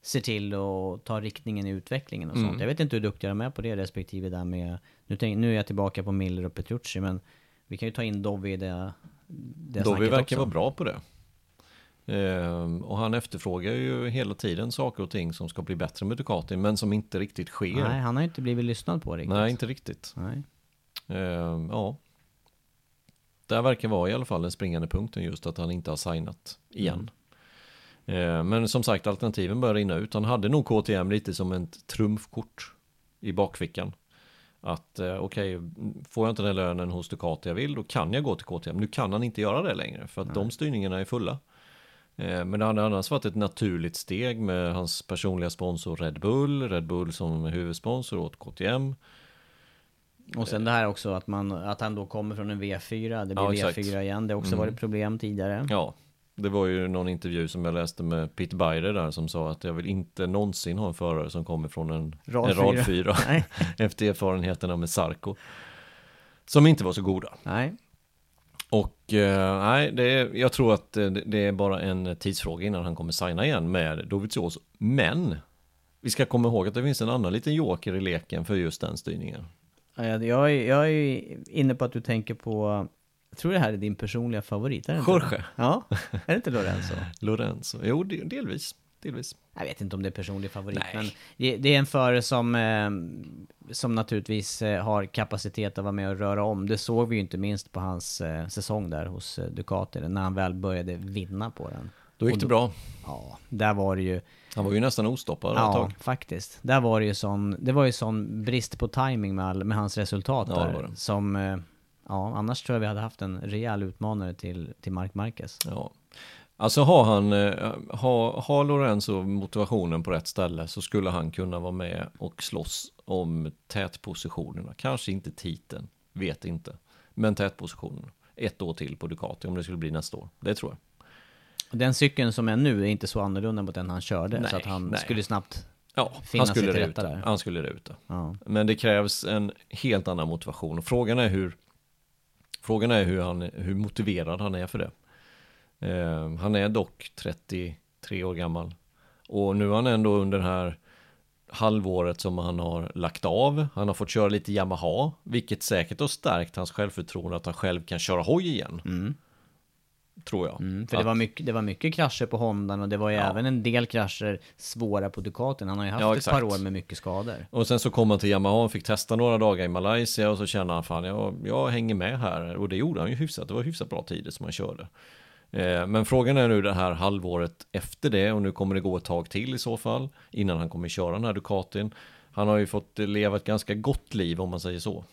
ser till att ta riktningen i utvecklingen och sånt. Mm. Jag vet inte hur duktiga de är på det respektive där med, nu, tänk, nu är jag tillbaka på Miller och Petrucci, men vi kan ju ta in Dovi i det, det Dovi verkar också. vara bra på det. Ehm, och han efterfrågar ju hela tiden saker och ting som ska bli bättre med Ducati, men som inte riktigt sker. Nej, Nej, han har inte blivit lyssnad på riktigt. inte riktigt. Nej. Ehm, ja. Där verkar vara i alla fall den springande punkten just att han inte har signat igen. Ehm, men som sagt, alternativen börjar rinna ut. Han hade nog KTM lite som ett trumfkort i bakfickan. Att eh, okej, får jag inte den lönen hos Ducati jag vill, då kan jag gå till KTM. Nu kan han inte göra det längre, för att de styrningarna är fulla. Eh, Men det hade annars varit ett naturligt steg med hans personliga sponsor Red Bull, Red Bull som huvudsponsor åt KTM. Och sen det här också att, man, att han då kommer från en V4, det blir Ja, exakt. V4 igen, det har också Mm. varit problem tidigare. Ja, det var ju någon intervju som jag läste med Peter Beider där som sa att jag vill inte någonsin ha en förare som kommer från en Rad en rad fyra. 4 Nej. efter erfarenheterna med Sarko. Som inte var så goda. Nej. Och eh, nej, det är, jag tror att eh, det, det är bara en tidsfråga innan han kommer signa igen med Dovizioso. Men vi ska komma ihåg att det finns en annan liten joker i leken för just den styrningen. Ja, Jag, jag, är, jag är inne på att du tänker på, jag tror det här är din personliga favorit, är det inte? Jorge Ja, är det inte Lorenzo? Lorenzo. Jo, de- delvis. delvis. Jag vet inte om det är personlig favorit, Nej. men det, det är en förare som, eh, som naturligtvis eh, har kapacitet att vara med och röra om. Det såg vi ju inte minst på hans eh, säsong där hos Ducati, när han väl började vinna på den. Då gick det bra. Ja, där var det ju... Han var ju nästan ostoppad ett Ja, tag. faktiskt. Där var det ju sån, det var ju sån brist på timing med, all, med hans resultat Ja, där. Som, eh, ja, annars tror jag vi hade haft en rejäl utmanare till, till Mark Marquez. Ja. Alltså har han, eh, har, har Lorenzo motivationen på rätt ställe så skulle han kunna vara med och slåss om tätpositionerna. Kanske inte titeln, vet inte. Men tätpositionerna. Ett år till på Ducati om det skulle bli nästa år. Det tror jag. Den cykeln som är nu är inte så annorlunda mot den han körde, Nej, så att han nej. skulle snabbt Ja, finna han skulle sig till rätta där. Han skulle ruta. Ja. Men det krävs en helt annan motivation. Och frågan är hur Frågan är hur, han, hur motiverad han är för det. Eh, han är dock 33 år gammal. Och nu har han ändå under det här halvåret som han har lagt av. Han har fått köra lite Yamaha, vilket säkert har stärkt hans självförtroende att han själv kan köra hoj igen. Mm. Tror jag. Mm, för Att- det, var mycket, det var mycket krascher på Hondan och det var ju Ja. även en del krascher svåra på Ducatin. Han har ju haft Ja, ett exakt. par år med mycket skador. Och sen så kom han till Yamaha och fick testa några dagar i Malaysia och så kände han fan jag, jag hänger med här och det gjorde han ju hyfsat. Det var hyfsat bra tider som han körde. Eh, men frågan är nu det här halvåret efter det och nu kommer det gå ett tag till i så fall innan han kommer köra den här Ducatin. Han har ju fått leva ett ganska gott liv om man säger så.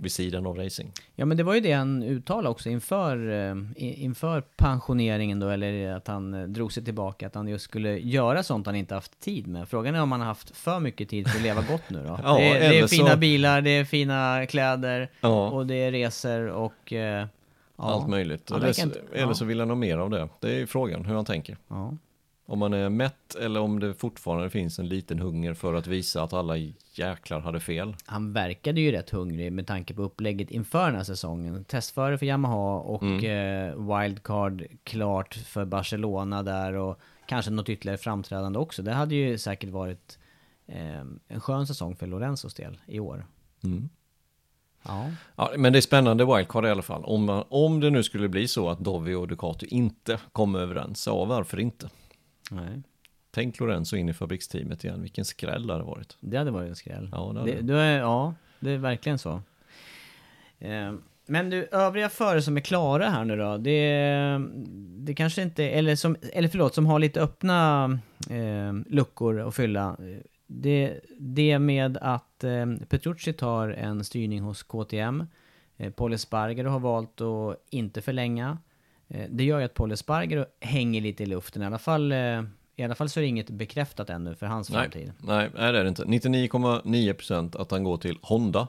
Vid sidan av racing. Ja men det var ju det han uttalade också inför, eh, inför pensioneringen då, eller att han eh, drog sig tillbaka, att han just skulle göra sånt han inte haft tid med. Frågan är om han har haft för mycket tid för att leva gott nu då? Ja, det, är, det är så- fina bilar, det är fina kläder, Ja. och det är resor och... eh, ja. Allt möjligt. Eller, så, inte- eller så vill han ha mer av det. Det är ju frågan hur han tänker. Om man är mätt eller om det fortfarande finns en liten hunger för att visa att alla jäklar hade fel. Han verkade ju rätt hungrig med tanke på upplägget inför den här säsongen. Testförare för Yamaha och Mm. eh, wildcard klart för Barcelona där och kanske något ytterligare framträdande också. Det hade ju säkert varit eh, en skön säsong för Lorenzos del i år. Mm. Ja. Ja, men det är spännande wildcard i alla fall. Om, man- om det nu skulle bli så att Dovi och Ducati inte kommer överens, ja varför inte? Nej. Tänk Lorenzo in i fabriksteamet igen, vilken skräll det hade varit. Det hade varit en skräll. Ja, det det, det. är, ja, det är verkligen så. Eh, Men du, övriga förare som är klara här nu då, det, det kanske inte, eller som, eller förlåt, som har lite öppna eh, luckor att fylla. Det, det med att eh, Petrucci tar en styrning hos KTM, eh, Paul Espargaro har valt att inte förlänga. Eh, det gör ju att Paul Espargaro hänger lite i luften, i alla fall, eh, i alla fall så är det inget bekräftat ännu för hans Nej, framtid. nej, nej, det är det inte. 99,9% att han går till Honda.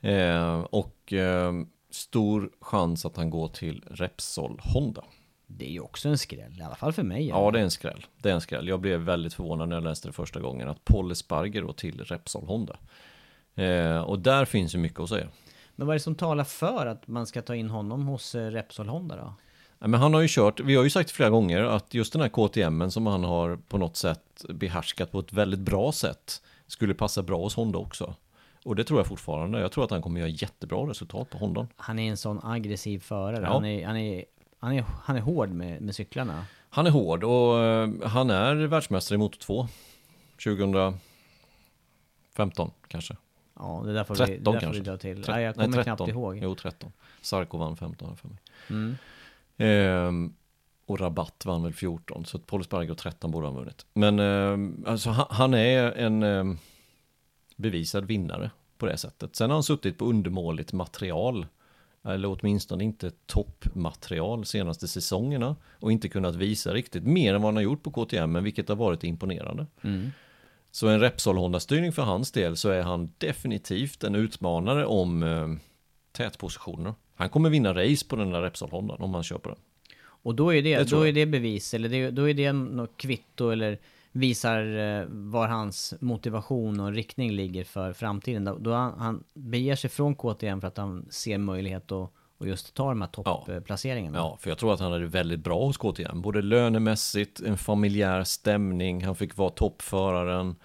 Eh, och eh, stor chans att han går till Repsol Honda. Det är ju också en skräll, i alla fall för mig. Ja, det är en skräll. Det är en skräll. Jag blev väldigt förvånad när jag läste det första gången att Paul Espargaro till Repsol Honda. Eh, och där finns ju mycket att säga. Men vad är det som talar för att man ska ta in honom hos eh, Repsol Honda då? Men han har ju kört, vi har ju sagt flera gånger att just den här KTM som han har på något sätt behärskat på ett väldigt bra sätt skulle passa bra hos Honda också. Och det tror jag fortfarande. Jag tror att han kommer göra jättebra resultat på Honda. Han är en sån aggressiv förare. Ja. Han, är, han, är, han, är, han är hård med, med cyklarna. Han är hård och eh, han är världsmästare i Moto 2. 2015 kanske. Ja, det där får 13 vi, där får vi dra till. Tre- Nej, jag nej, kommer 13. knappt ihåg. Jo, 13. Sarko vann 15 här för mig. Mm. Ehm, och Rabatt vann väl 14, så att Paul Espargaro 13 borde han ha vunnit. Men ehm, alltså, han, han är en ehm, bevisad vinnare på det sättet. Sen har han suttit på undermåligt material, eller åtminstone inte toppmaterial senaste säsongerna och inte kunnat visa riktigt mer än vad han har gjort på KTM, men vilket har varit imponerande. Mm. Så en Repsol Honda-styrning för hans del så är han definitivt en utmanare om eh, tätpositioner. Han kommer vinna race på den där Repsol Honda om han på den. Och då är det, Det då är det bevis, eller det, då är det något kvitto eller visar eh, var hans motivation och riktning ligger för framtiden. Då, då han, han beger sig från KTM för att han ser möjlighet att, att just ta de här topplaceringarna. Ja, för jag tror att han hade väldigt bra hos KTM. Både lönemässigt, en familjär stämning, han fick vara toppföraren.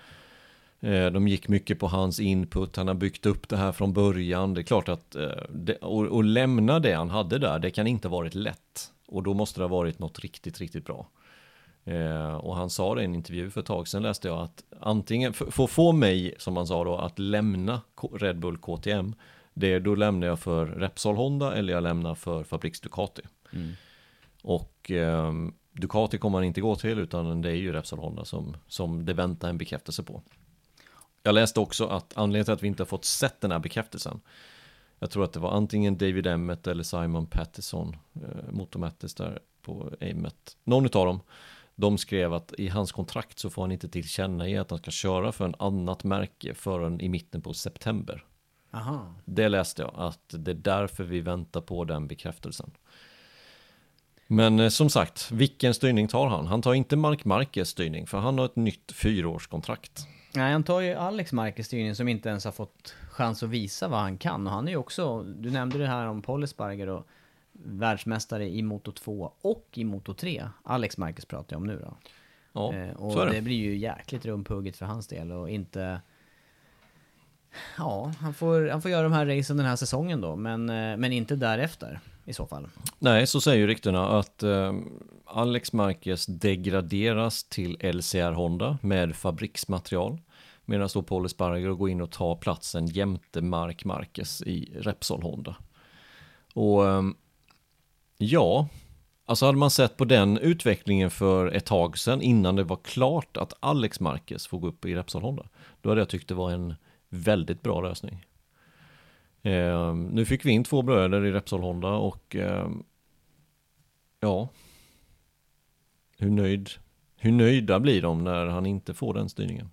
Eh, De gick mycket på hans input, han har byggt upp det här från början. Det är klart att eh, och, lämna det han hade där, det kan inte ha varit lätt. Och då måste det ha varit något riktigt, riktigt bra. Eh, och han sa det i en intervju för ett tag sedan läste jag att antingen, för att få mig, som han sa då, att lämna Red Bull KTM, det, då lämnar jag för Repsol Honda eller jag lämnar för Fabriks Ducati. Och ehm, Ducati kommer han inte gå till utan det är ju Repsol Honda som, som det väntar en bekräftelse på. Jag läste också att anledningen till att vi inte har fått sett den här bekräftelsen Jag tror att det var antingen David Emmett eller Simon Pattison eh, Motor Mattis där på Emmet Någon utav dem De skrev att i hans kontrakt så får han inte tillkännage att han ska köra för en annat märke förrän i mitten på september. Aha. Det läste jag, att det är därför vi väntar på den bekräftelsen. Men eh, som sagt, vilken styrning tar han? Han tar inte Mark Marquez styrning, för han har ett nytt fyraårskontrakt. Nej, han tar ju Alex Marquez styrning som inte ens har fått chans att visa vad han kan. Och han är ju också, du nämnde det här om Polisbarger och världsmästare i Moto 2 och i Moto 3. Alex Marquez pratar jag om nu då. Ja, Eh, och så är det. det. blir ju jäkligt rumpugget för hans del och inte... Ja, han får, han får göra de här racen den här säsongen då, men, eh, men inte därefter i så fall. Nej, så säger ju ryktena att eh, Alex Marquez degraderas till LCR Honda med fabriksmaterial. Medan då Paul Espargaro går in och tar platsen jämte Mark Marquez i Repsol Honda. Och eh, ja, alltså hade man sett på den utvecklingen för ett tag sedan innan det var klart att Alex Marquez får gå upp i Repsol Honda. Då hade jag tyckt det var en väldigt bra lösning. Eh, nu fick vi in två bröder i Repsol Honda och eh, ja, hur, nöjd, hur nöjda blir de när han inte får den styrningen?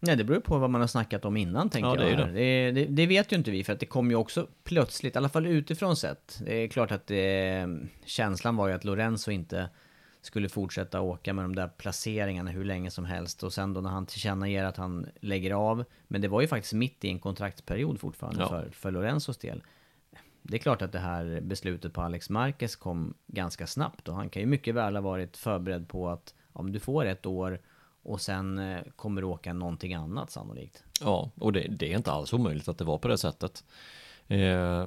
Nej, det beror på vad man har snackat om innan tänker Ja, det jag. Det, det, det vet ju inte vi för att det kom ju också plötsligt, i alla fall utifrån sett. Det är klart att det, känslan var ju att Lorenzo inte skulle fortsätta åka med de där placeringarna hur länge som helst. Och sen då när han tillkännager att han lägger av. Men det var ju faktiskt mitt i en kontraktsperiod fortfarande Ja. för, för Lorenzos del. Det är klart att det här beslutet på Alex Marquez kom ganska snabbt och han kan ju mycket väl ha varit förberedd på att om du får ett år och sen eh, kommer du åka någonting annat sannolikt. Ja, och det, det är inte alls omöjligt att det var på det sättet. Eh,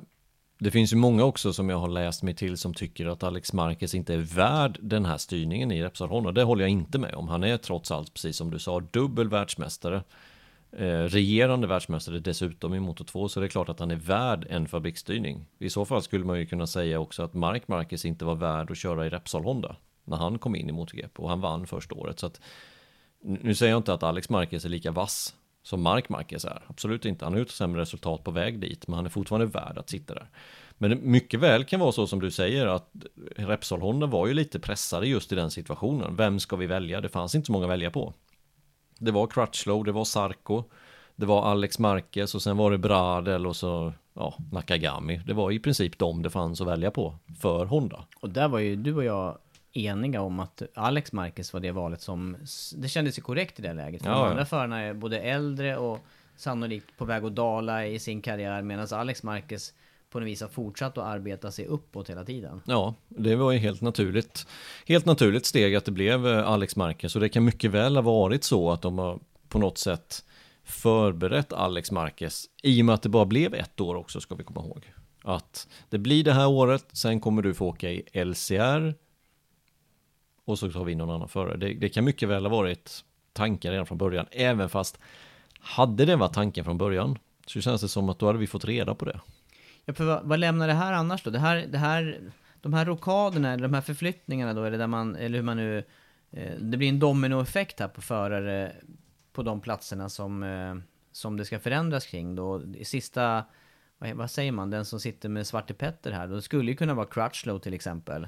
det finns ju många också som jag har läst mig till som tycker att Alex Marquez inte är värd den här styrningen i Repsol Honda. Det håller jag inte med om. Han är trots allt, precis som du sa, dubbel världsmästare. Eh, regerande världsmästare dessutom i Moto 2 så det är klart att han är värd en fabriksstyrning. I så fall skulle man ju kunna säga också att Mark Marquez inte var värd att köra i Repsol Honda när han kom in i MotoGP och han vann första året. Så att, nu säger jag inte att Alex Marquez är lika vass som Mark Marquez är. Absolut inte. Han har gjort sämre resultat på väg dit, men han är fortfarande värd att sitta där. Men det mycket väl kan vara så som du säger att Repsol Honda var ju lite pressade just i den situationen. Vem ska vi välja? Det fanns inte så många att välja på. Det var Crutchlow, det var Sarko, det var Alex Marquez och sen var det Bradel och så ja, Nakagami. Det var i princip de det fanns att välja på för Honda. Och där var ju du och jag eniga om att Alex Marquez var det valet som... Det kändes ju korrekt i det läget. För Ja, de andra förarna är både äldre och sannolikt på väg att dala i sin karriär medan Alex Marquez på något vis har fortsatt att arbeta sig uppåt hela tiden. Ja, det var ju helt naturligt. Helt naturligt steg att det blev eh, Alex Marquez och det kan mycket väl ha varit så att de har på något sätt förberett Alex Marquez i och med att det bara blev ett år också ska vi komma ihåg. Att det blir det här året, sen kommer du få åka i LCR och så tar vi in någon annan förare. Det, det kan mycket väl ha varit tankar redan från början, även fast hade det varit tanken från början så känns det som att då hade vi fått reda på det. Ja, för vad, vad lämnar det här annars då? Det här, det här, de här rokaderna, eller de här förflyttningarna då, eller, där man, eller hur man nu... Eh, det blir en dominoeffekt här på förare på de platserna som, eh, som det ska förändras kring då. I sista, vad, vad säger man, den som sitter med Svarte Petter här, då skulle ju kunna vara Crutchlow till exempel.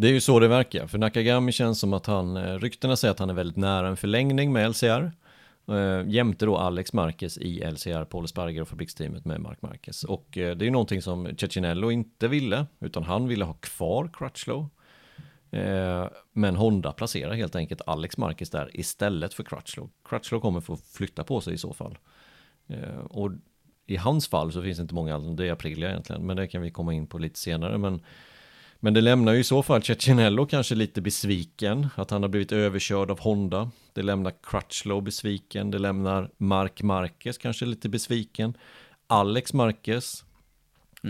Det är ju så det verkar, för Nakagami känns som att han, eh, ryktena säger att han är väldigt nära en förlängning med LCR. Eh, jämte då Alex Marquez i LCR, Paul Sparger och fabriksteamet med Mark Marquez. Och eh, det är ju någonting som Cecinello inte ville, utan han ville ha kvar Crutchlow. Eh, men Honda placerar helt enkelt Alex Marquez där istället för Crutchlow. Crutchlow kommer få flytta på sig i så fall. Eh, och i hans fall så finns det inte många det är Aprilia egentligen, men det kan vi komma in på lite senare. Men men det lämnar ju i så fall Cecinello kanske lite besviken, att han har blivit överkörd av Honda. Det lämnar Crutchlow besviken, det lämnar Mark Marquez kanske lite besviken. Alex Marquez,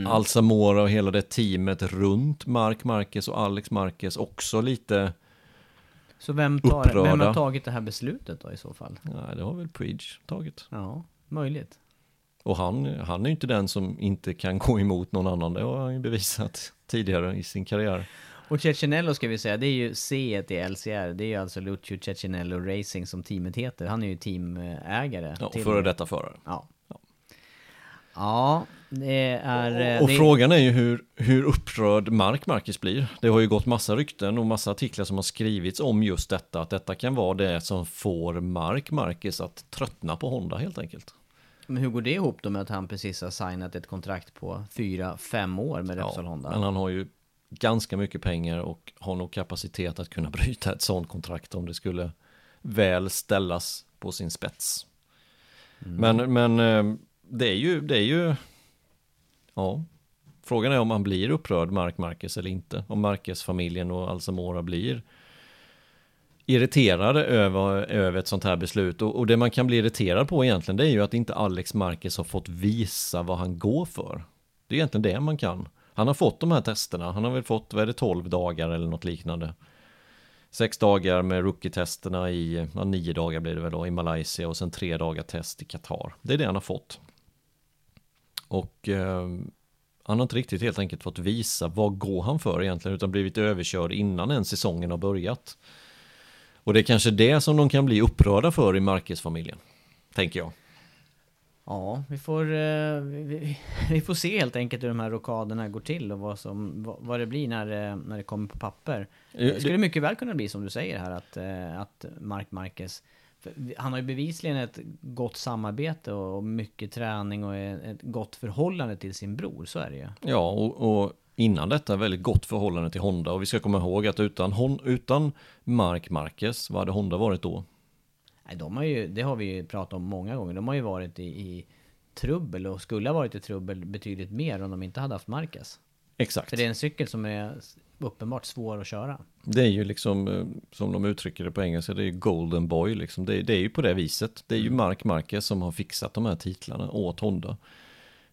Alsamora och hela det teamet runt Mark Marquez och Alex Marquez också lite, Så vem, tar, vem har tagit det här beslutet då i så fall? nej det har väl Preach tagit. Ja, möjligt. Och han, han är ju inte den som inte kan gå emot någon annan, det har han ju bevisat tidigare i sin karriär. Och Cecinello ska vi säga, det är ju C i LCR, det är ju alltså Lucio Cecinello Racing som teamet heter. Han är ju teamägare. Ja, och före detta förare. Ja. Ja, det är... eh, Och det, frågan är ju hur, hur upprörd Mark Marcus blir. Det har ju gått massa rykten och massa artiklar som har skrivits om just detta. Att detta kan vara det som får Mark Marcus att tröttna på Honda helt enkelt. Men hur går det ihop då med att han precis har signat ett kontrakt på fyra, fem år med Repsol Honda? men han har ju ganska mycket pengar och har nog kapacitet att kunna bryta ett sånt kontrakt om det skulle väl ställas på sin spets. Men, men eh, det är ju, det är ju, ja, frågan är om han blir upprörd, Mark Marquez eller inte. Om Marquez-familjen och Alsamora blir irriterade över, över ett sånt här beslut. Och, och det man kan bli irriterad på egentligen, det är ju att inte Alex Marquez har fått visa vad han går för. Det är egentligen det man kan. Han har fått de här testerna, han har väl fått, vad är det, 12 dagar eller något liknande. Sex dagar med rookie-testerna i, ja, nio dagar blir det väl då, i Malaysia och sen tre dagar test i Qatar. Det är det han har fått. Och eh, han har inte riktigt helt enkelt fått visa vad går han för egentligen, utan blivit överkörd innan en säsongen har börjat. Och det är kanske det som de kan bli upprörda för i Marcus-familjen, tänker jag. Ja, vi får, eh, vi, vi, får se helt enkelt hur de här rockaderna går till och vad, som, vad, det blir när, det- när det kommer på papper. Det skulle mycket väl kunna bli som du säger här att, eh, att Mark Marquez han har ju bevisligen ett gott samarbete och och mycket träning och ett gott förhållande till sin bror, så är det ju. Ja, och, och innan detta väldigt gott förhållande till Honda. Och vi ska komma ihåg att utan, Hon- utan Mark Marquez, vad hade Honda varit då? Nej, de har ju, det har vi ju pratat om många gånger, de har ju varit i, i trubbel och skulle ha varit i trubbel betydligt mer om de inte hade haft Marquez. Exakt. För det är en cykel som är uppenbart svår att köra. Det är ju liksom, eh, som de uttrycker det på engelska, det är ju Golden Boy liksom. Det, det är ju på det viset. Det är ju Mark Marquez som har fixat de här titlarna åt Honda.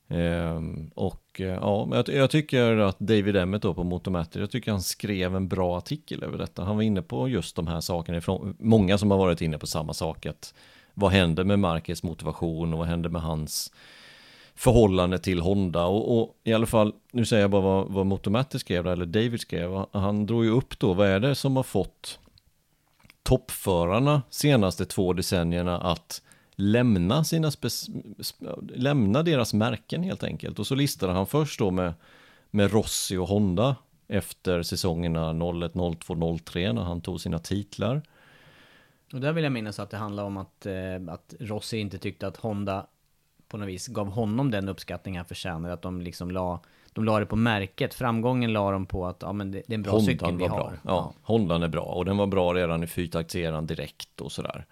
Ehm, och eh, ja, jag, jag tycker att David Emmett då på Motomatter, jag tycker han skrev en bra artikel över detta. Han var inne på just de här sakerna ifrån, många som har varit inne på samma sak, att vad händer med Marquez motivation och vad händer med hans förhållande till Honda och, och i alla fall, nu säger jag bara vad, vad Motomatter skrev där, eller David skrev, han drog ju upp då, vad är det som har fått toppförarna senaste två decennierna att lämna sina lämna deras märken helt enkelt. Och så listade han först då med, med Rossi och Honda efter säsongerna 01, 02, 03 när han tog sina titlar. Och där vill jag minnas att det handlar om att, eh, att Rossi inte tyckte att Honda på något vis gav honom den uppskattning han förtjänade. Att de liksom la, de la det på märket. Framgången la de på att ja, men det, det är en bra cykel Hondan vi var har. bra. Ja, Hondan är bra och den var bra redan i fyrtaktseran direkt och sådär.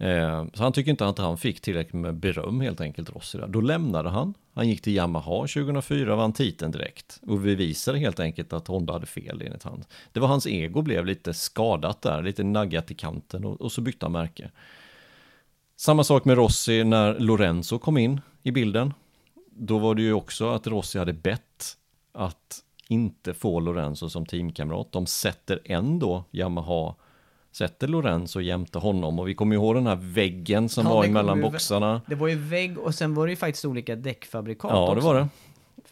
Eh, så han tycker inte att han fick tillräckligt med beröm helt enkelt, Rossi. Då lämnade han. Han gick till Yamaha 2004, och vann titeln direkt och bevisade helt enkelt att Honda hade fel enligt han. Det var hans ego blev lite skadat där, lite naggat i kanten och, och så bytte han märke. Samma sak med Rossi när Lorenzo kom in i bilden. Då var det ju också att Rossi hade bett att inte få Lorenzo som teamkamrat. De sätter ändå Yamaha, sätter Lorenzo jämte honom och vi kommer ihåg den här väggen som Ja, var det emellan ju- boxarna. Det var ju vägg och sen var det ju faktiskt olika däckfabrikat Ja, det också. var det.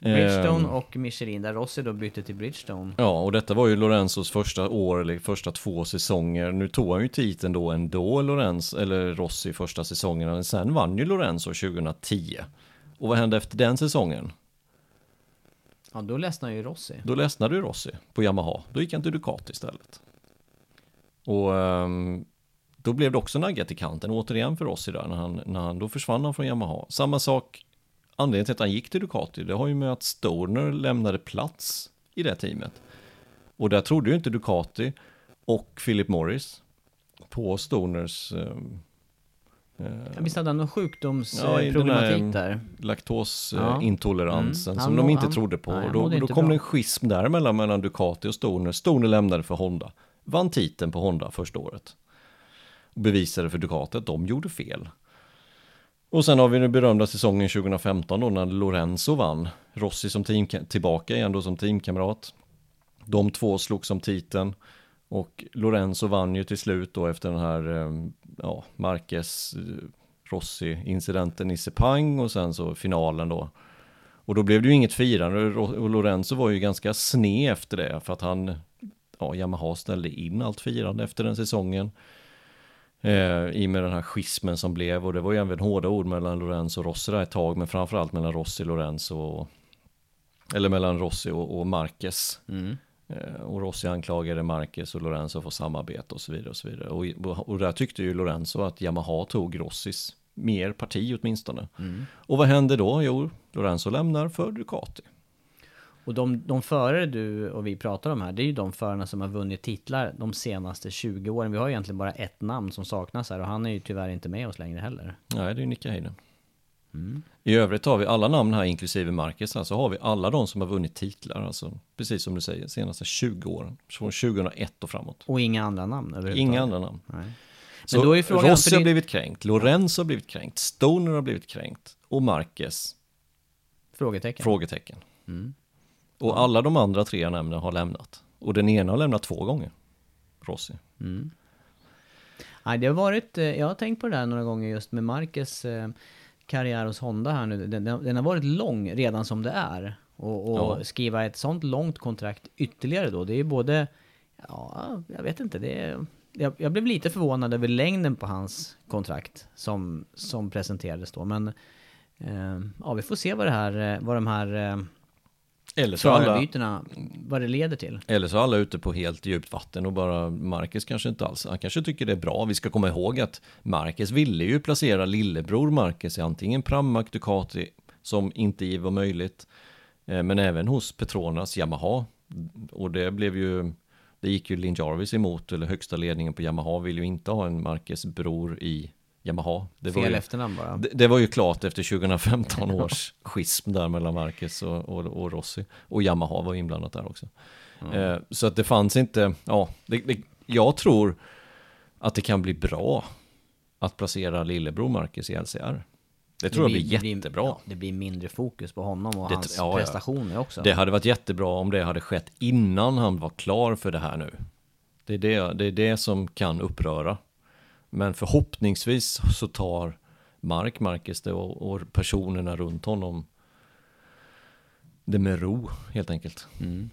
Bridgestone Ehm, och Michelin, där Rossi då bytte till Bridgestone. Ja, och detta var ju Lorenzos första år, eller första två säsonger. Nu tog han ju titeln då ändå, Lorenz, eller Rossi, första säsongen. Men sen vann ju Lorenzo 2010. Och vad hände efter den säsongen? Ja, då ledsnade ju Rossi. Då ledsnade ju Rossi på Yamaha. Då gick han till Ducati istället. Och ehm, då blev det också naggat i kanten, återigen för Rossi där, när han, när han, då försvann han från Yamaha. Samma sak, anledningen till att han gick till Ducati, det har ju med att Stoner lämnade plats i det teamet. Och där trodde ju inte Ducati och Philip Morris på Stoners Ja, Visst hade han någon Ja, sjukdomsproblematik här- där? laktosintoleransen Mm. som de må- inte han- trodde på. nej, då då kom det en schism däremellan mellan Ducati och Stoner. Stoner lämnade för Honda. Vann titeln på Honda första året. Och bevisade för Ducati att de gjorde fel. Och sen har vi den berömda säsongen 2015 då när Lorenzo vann. Rossi som team, tillbaka igen då som teamkamrat. De två slog som titeln. Och Lorenzo vann ju till slut då efter den här, eh, ja, Marquez, eh, Rossi-incidenten i Sepang och sen så finalen då. Och då blev det ju inget firande och och Lorenzo var ju ganska sned efter det för att han, ja, Yamaha ställde in allt firande efter den säsongen. Eh, I och med den här schismen som blev och det var ju även hårda ord mellan Lorenzo och Rossi där ett tag men framförallt mellan Rossi, Lorenzo och eller mellan Rossi och, och Marquez. Eh, och Rossi anklagade Marquez och Lorenzo för samarbete och så vidare och så vidare. Och, och där tyckte ju Lorenzo att Yamaha tog Rossis mer parti åtminstone. Och vad hände då? Jo, Lorenzo lämnar för Ducati. Och de, de förare du och vi pratar om här, det är ju de förarna som har vunnit titlar de senaste 20 åren. Vi har ju egentligen bara ett namn som saknas här och han är ju tyvärr inte med oss längre heller. Nej, det är Nicka Hayden. I övrigt har vi alla namn här, inklusive Marcus, här, så har vi alla de som har vunnit titlar, alltså precis som du säger, senaste 20 åren, från 2001 och framåt. Och inga andra namn. Inga andra namn. Nej. Så Men då är frågan... Rossi har blivit kränkt, Lorenzo har blivit kränkt, Stoner har blivit kränkt och Marquez, Frågetecken. frågetecken. Mm. Och alla de andra tre jag nämnde har lämnat. Och den ena har lämnat två gånger, Rossi. Nej, det har varit, eh, jag har tänkt på det där några gånger just med Marcus eh, karriär hos Honda här nu. Den, den har varit lång redan som det är. Och, och Ja. skriva ett sånt långt kontrakt ytterligare då, det är ju både, ja, jag vet inte, det är, jag, jag blev lite förvånad över längden på hans kontrakt som, som presenterades då. Men eh, ja, vi får se vad det här, eh, vad de här Eller så, alla, förarbytena, vad det leder till. eller så är alla ute på helt djupt vatten och bara Marcus kanske inte alls, han kanske tycker det är bra. Vi ska komma ihåg att Marcus ville ju placera lillebror Marcus i antingen Pramac Ducati som inte var möjligt, eh, men även hos Petronas Yamaha. Och det blev ju, det gick ju Lin Jarvis emot, eller högsta ledningen på Yamaha vill ju inte ha en Marcus bror i Yamaha. Det var Fel ju, efternamn bara. det, det var ju klart efter 2015 års schism där mellan Marcus och, och, och Rossi. Och Yamaha var inblandat där också. Eh, så att det fanns inte, ja, det, det, jag tror att det kan bli bra att placera lillebror Marcus i LCR. Det tror jag blir jättebra. ja, det blir mindre fokus på honom och Det- hans ja. prestationer också. Det hade varit jättebra om det hade skett innan han var klar för det här nu. Det är det, det, är det som kan uppröra. Men förhoppningsvis så tar Mark Marcus det och, och personerna runt honom det med ro helt enkelt. Mm.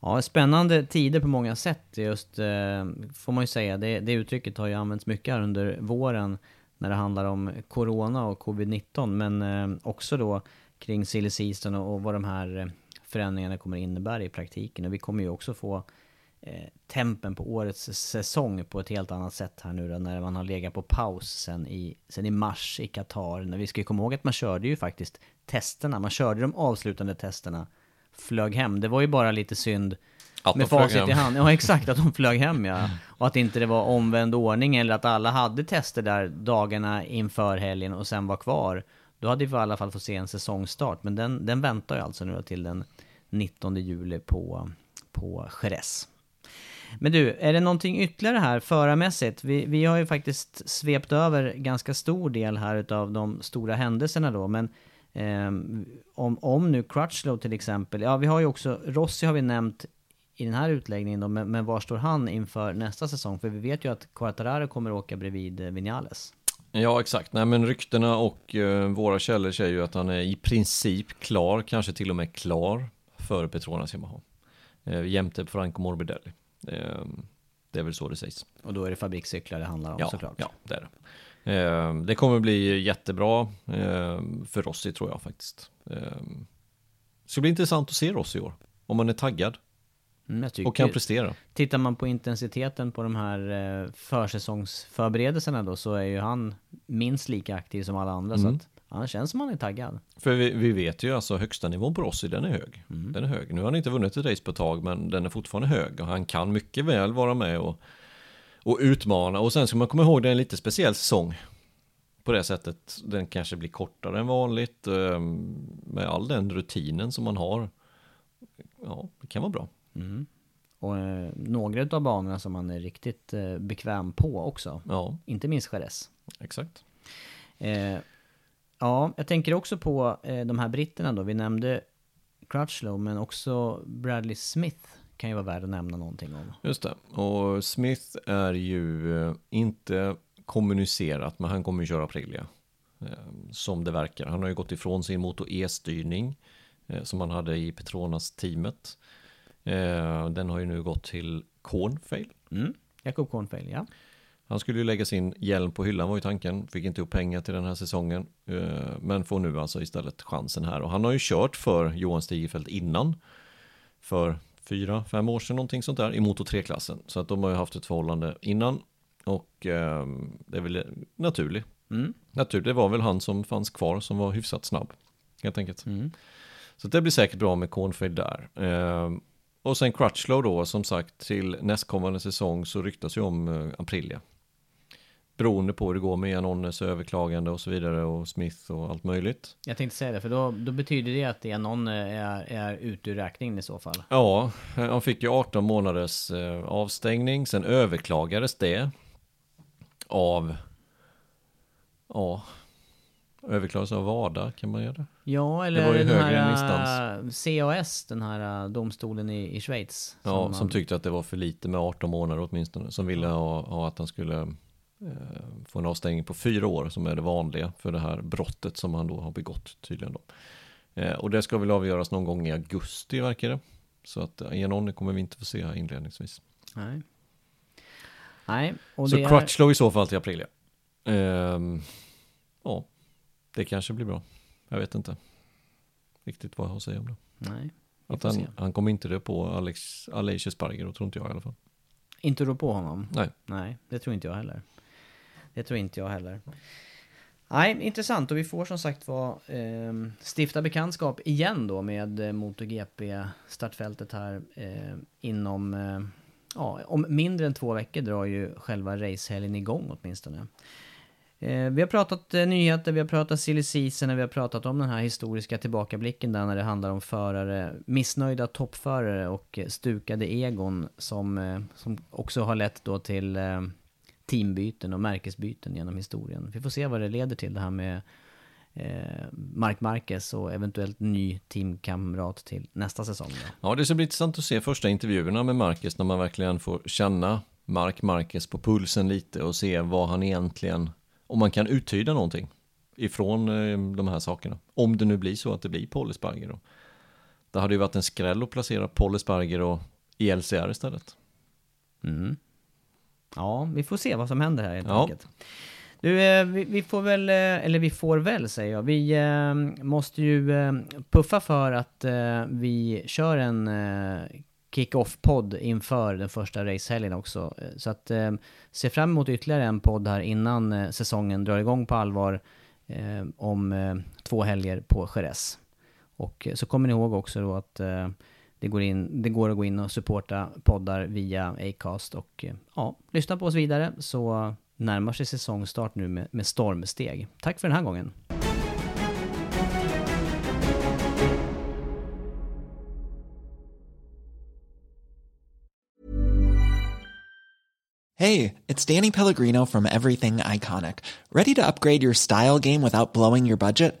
Ja, spännande tider på många sätt. Just, eh, får man ju säga, det, det uttrycket har ju använts mycket här under våren när det handlar om Corona och Covid-19, men eh, också då kring silly season och, och vad de här eh, förändringarna kommer innebära i praktiken. Och vi kommer ju också få eh, tempen på årets säsong på ett helt annat sätt här nu då, när man har legat på paus sen i, sen i mars i Qatar. När vi ska ju komma ihåg att man körde ju faktiskt testerna, man körde de avslutande testerna, flög hem. Det var ju bara lite synd Att med facit hem. i hand. Ja, exakt, att de flög hem ja. Och att inte det var omvänd ordning eller att alla hade tester där dagarna inför helgen och sen var kvar. Då hade vi i alla fall fått se en säsongstart. Men den, den väntar ju alltså nu till den 19 juli på, på Jerez. Men du, är det någonting ytterligare här förarmässigt? Vi, vi har ju faktiskt svept över ganska stor del här utav de stora händelserna då, men eh, om, om nu Crutchlow till exempel, ja vi har ju också, Rossi har vi nämnt i den här utläggningen då, men, men var står han inför nästa säsong? För vi vet ju att Quartararo kommer åka bredvid eh, Vinales. Ja, exakt. Nej, men ryktena och eh, våra källor säger ju att han är i princip klar, kanske till och med klar för Petronas Yamaha. Eh, jämte Franco Morbidelli. Eh, det är väl så det sägs. Och då är det fabrikscyklar det handlar om Ja, såklart. ja det är det. Eh, det kommer bli jättebra eh, för Rossi tror jag faktiskt. Det ska bli intressant att se Rossi i år. Om man är taggad Mm, tycker, och kan prestera. Tittar man på intensiteten på de här eh, försäsongsförberedelserna då så är ju han minst lika aktiv som alla andra. Så Mm. att han känns som han är taggad. För vi, vi vet ju alltså högsta nivån på Rossi, den är hög. Den är hög. Nu har han inte vunnit ett race på ett tag, men den är fortfarande hög. Och han kan mycket väl vara med och, och utmana. Och sen ska man komma ihåg, det är en lite speciell säsong. På det sättet, den kanske blir kortare än vanligt. eh, Med all den rutinen som man har. Ja, det kan vara bra. Och eh, några av banorna som han är riktigt eh, bekväm på också. Ja, Inte minst Jerez. exakt. Eh, ja, jag tänker också på eh, de här britterna då. Vi nämnde Crutchlow men också Bradley Smith kan ju vara värd att nämna någonting om. Just det. Och Smith är ju eh, inte kommunicerat, men han kommer ju köra Aprilia. Eh, Som det verkar. Han har ju gått ifrån sin Moto E-styrning eh, som han hade i Petronas-teamet. Den har ju nu gått till Cornfail. Mm. Jakob Cornfail, ja. Han skulle ju lägga sin hjälm på hyllan var ju tanken, fick inte upp pengar till den här säsongen. Eh, men får nu alltså istället chansen här. Och han har ju kört för Johan Stigefelt innan. För fyra, fem år sedan någonting sånt där i Moto 3-klassen. Så att de har ju haft ett förhållande innan. Och eh, det är väl naturligt. Mm. Naturligt, det var väl han som fanns kvar som var hyfsat snabb. Helt enkelt. Mm. Så det blir säkert bra med Cornfade där. Eh, och sen Crutchlow då, som sagt, till nästkommande säsong så ryktas ju om eh, Aprilia. Beroende på hur det går med Janonnes överklagande och så vidare och Smith och allt möjligt. Jag tänkte säga det, för då, då betyder det att Enon är, är ute ur räkningen i så fall. Ja, eh, han fick ju 18 månaders eh, avstängning, sen överklagades det av, ja, överklagades av WADA, kan man göra det? Ja, eller Det ju den här instans. CAS, den här domstolen i, i Schweiz. Ja, man- som tyckte att det var för lite med 18 månader åtminstone. Som ville ha, ha att han skulle eh, få en avstängning på fyra år som är det vanliga för det här brottet som han då har begått tydligen då. Eh, och det ska väl avgöras någon gång i augusti verkar det. Så att eh, Enon kommer vi inte få se här inledningsvis. Nej. Nej, och Så är... Crutchlow i så fall till Aprilia. Ehm, ja, det kanske blir bra. Jag vet inte riktigt vad jag har att säga om det. Nej, Att han, han kommer inte det på Alex, Aleix Sparger, då tror inte jag i alla fall. Inte rå på honom? Nej. Nej, det tror inte jag heller. Det tror inte jag heller. Nej, intressant. Och vi får som sagt var eh, stifta bekantskap igen då med eh, MotoGP-startfältet här eh, inom... Eh, ja, om mindre än två veckor drar ju själva racehelgen igång åtminstone. Eh, vi har pratat eh, nyheter, vi har pratat silly season, och vi har pratat om den här historiska tillbakablicken där när det handlar om förare, missnöjda toppförare och eh, stukade egon som, eh, som också har lett då till eh, teambyten och märkesbyten genom historien. Vi får se vad det leder till det här med eh, Mark Marquez och eventuellt ny teamkamrat till nästa säsong. Då. Ja, det ska bli intressant att se första intervjuerna med Marcus när man verkligen får känna Mark Marquez på pulsen lite och se vad han egentligen, om man kan uttyda någonting ifrån eh, de här sakerna. Om det nu blir så att det blir Paul Esparger då. Det hade ju varit en skräll att placera Paul Esparger och i LCR istället. Mm. Ja, vi får se vad som händer här helt Ja. enkelt. Du, eh, vi, får väl, eh, eller vi får väl säger jag, vi eh, måste ju puffa för att vi kör en kick-off-podd inför den första racehelgen också. Så att se fram emot ytterligare en podd här innan säsongen drar igång på allvar om två helger på Jerez. Och så kommer ni ihåg också då att det går, in, det går att gå in och supporta poddar via Acast och eh, ja, lyssna på oss vidare så närmar sig säsongstart nu med, med stormsteg. Tack för den här gången. Hey, it's Danny Pellegrino from Everything Iconic. Ready to upgrade your style game without blowing your budget?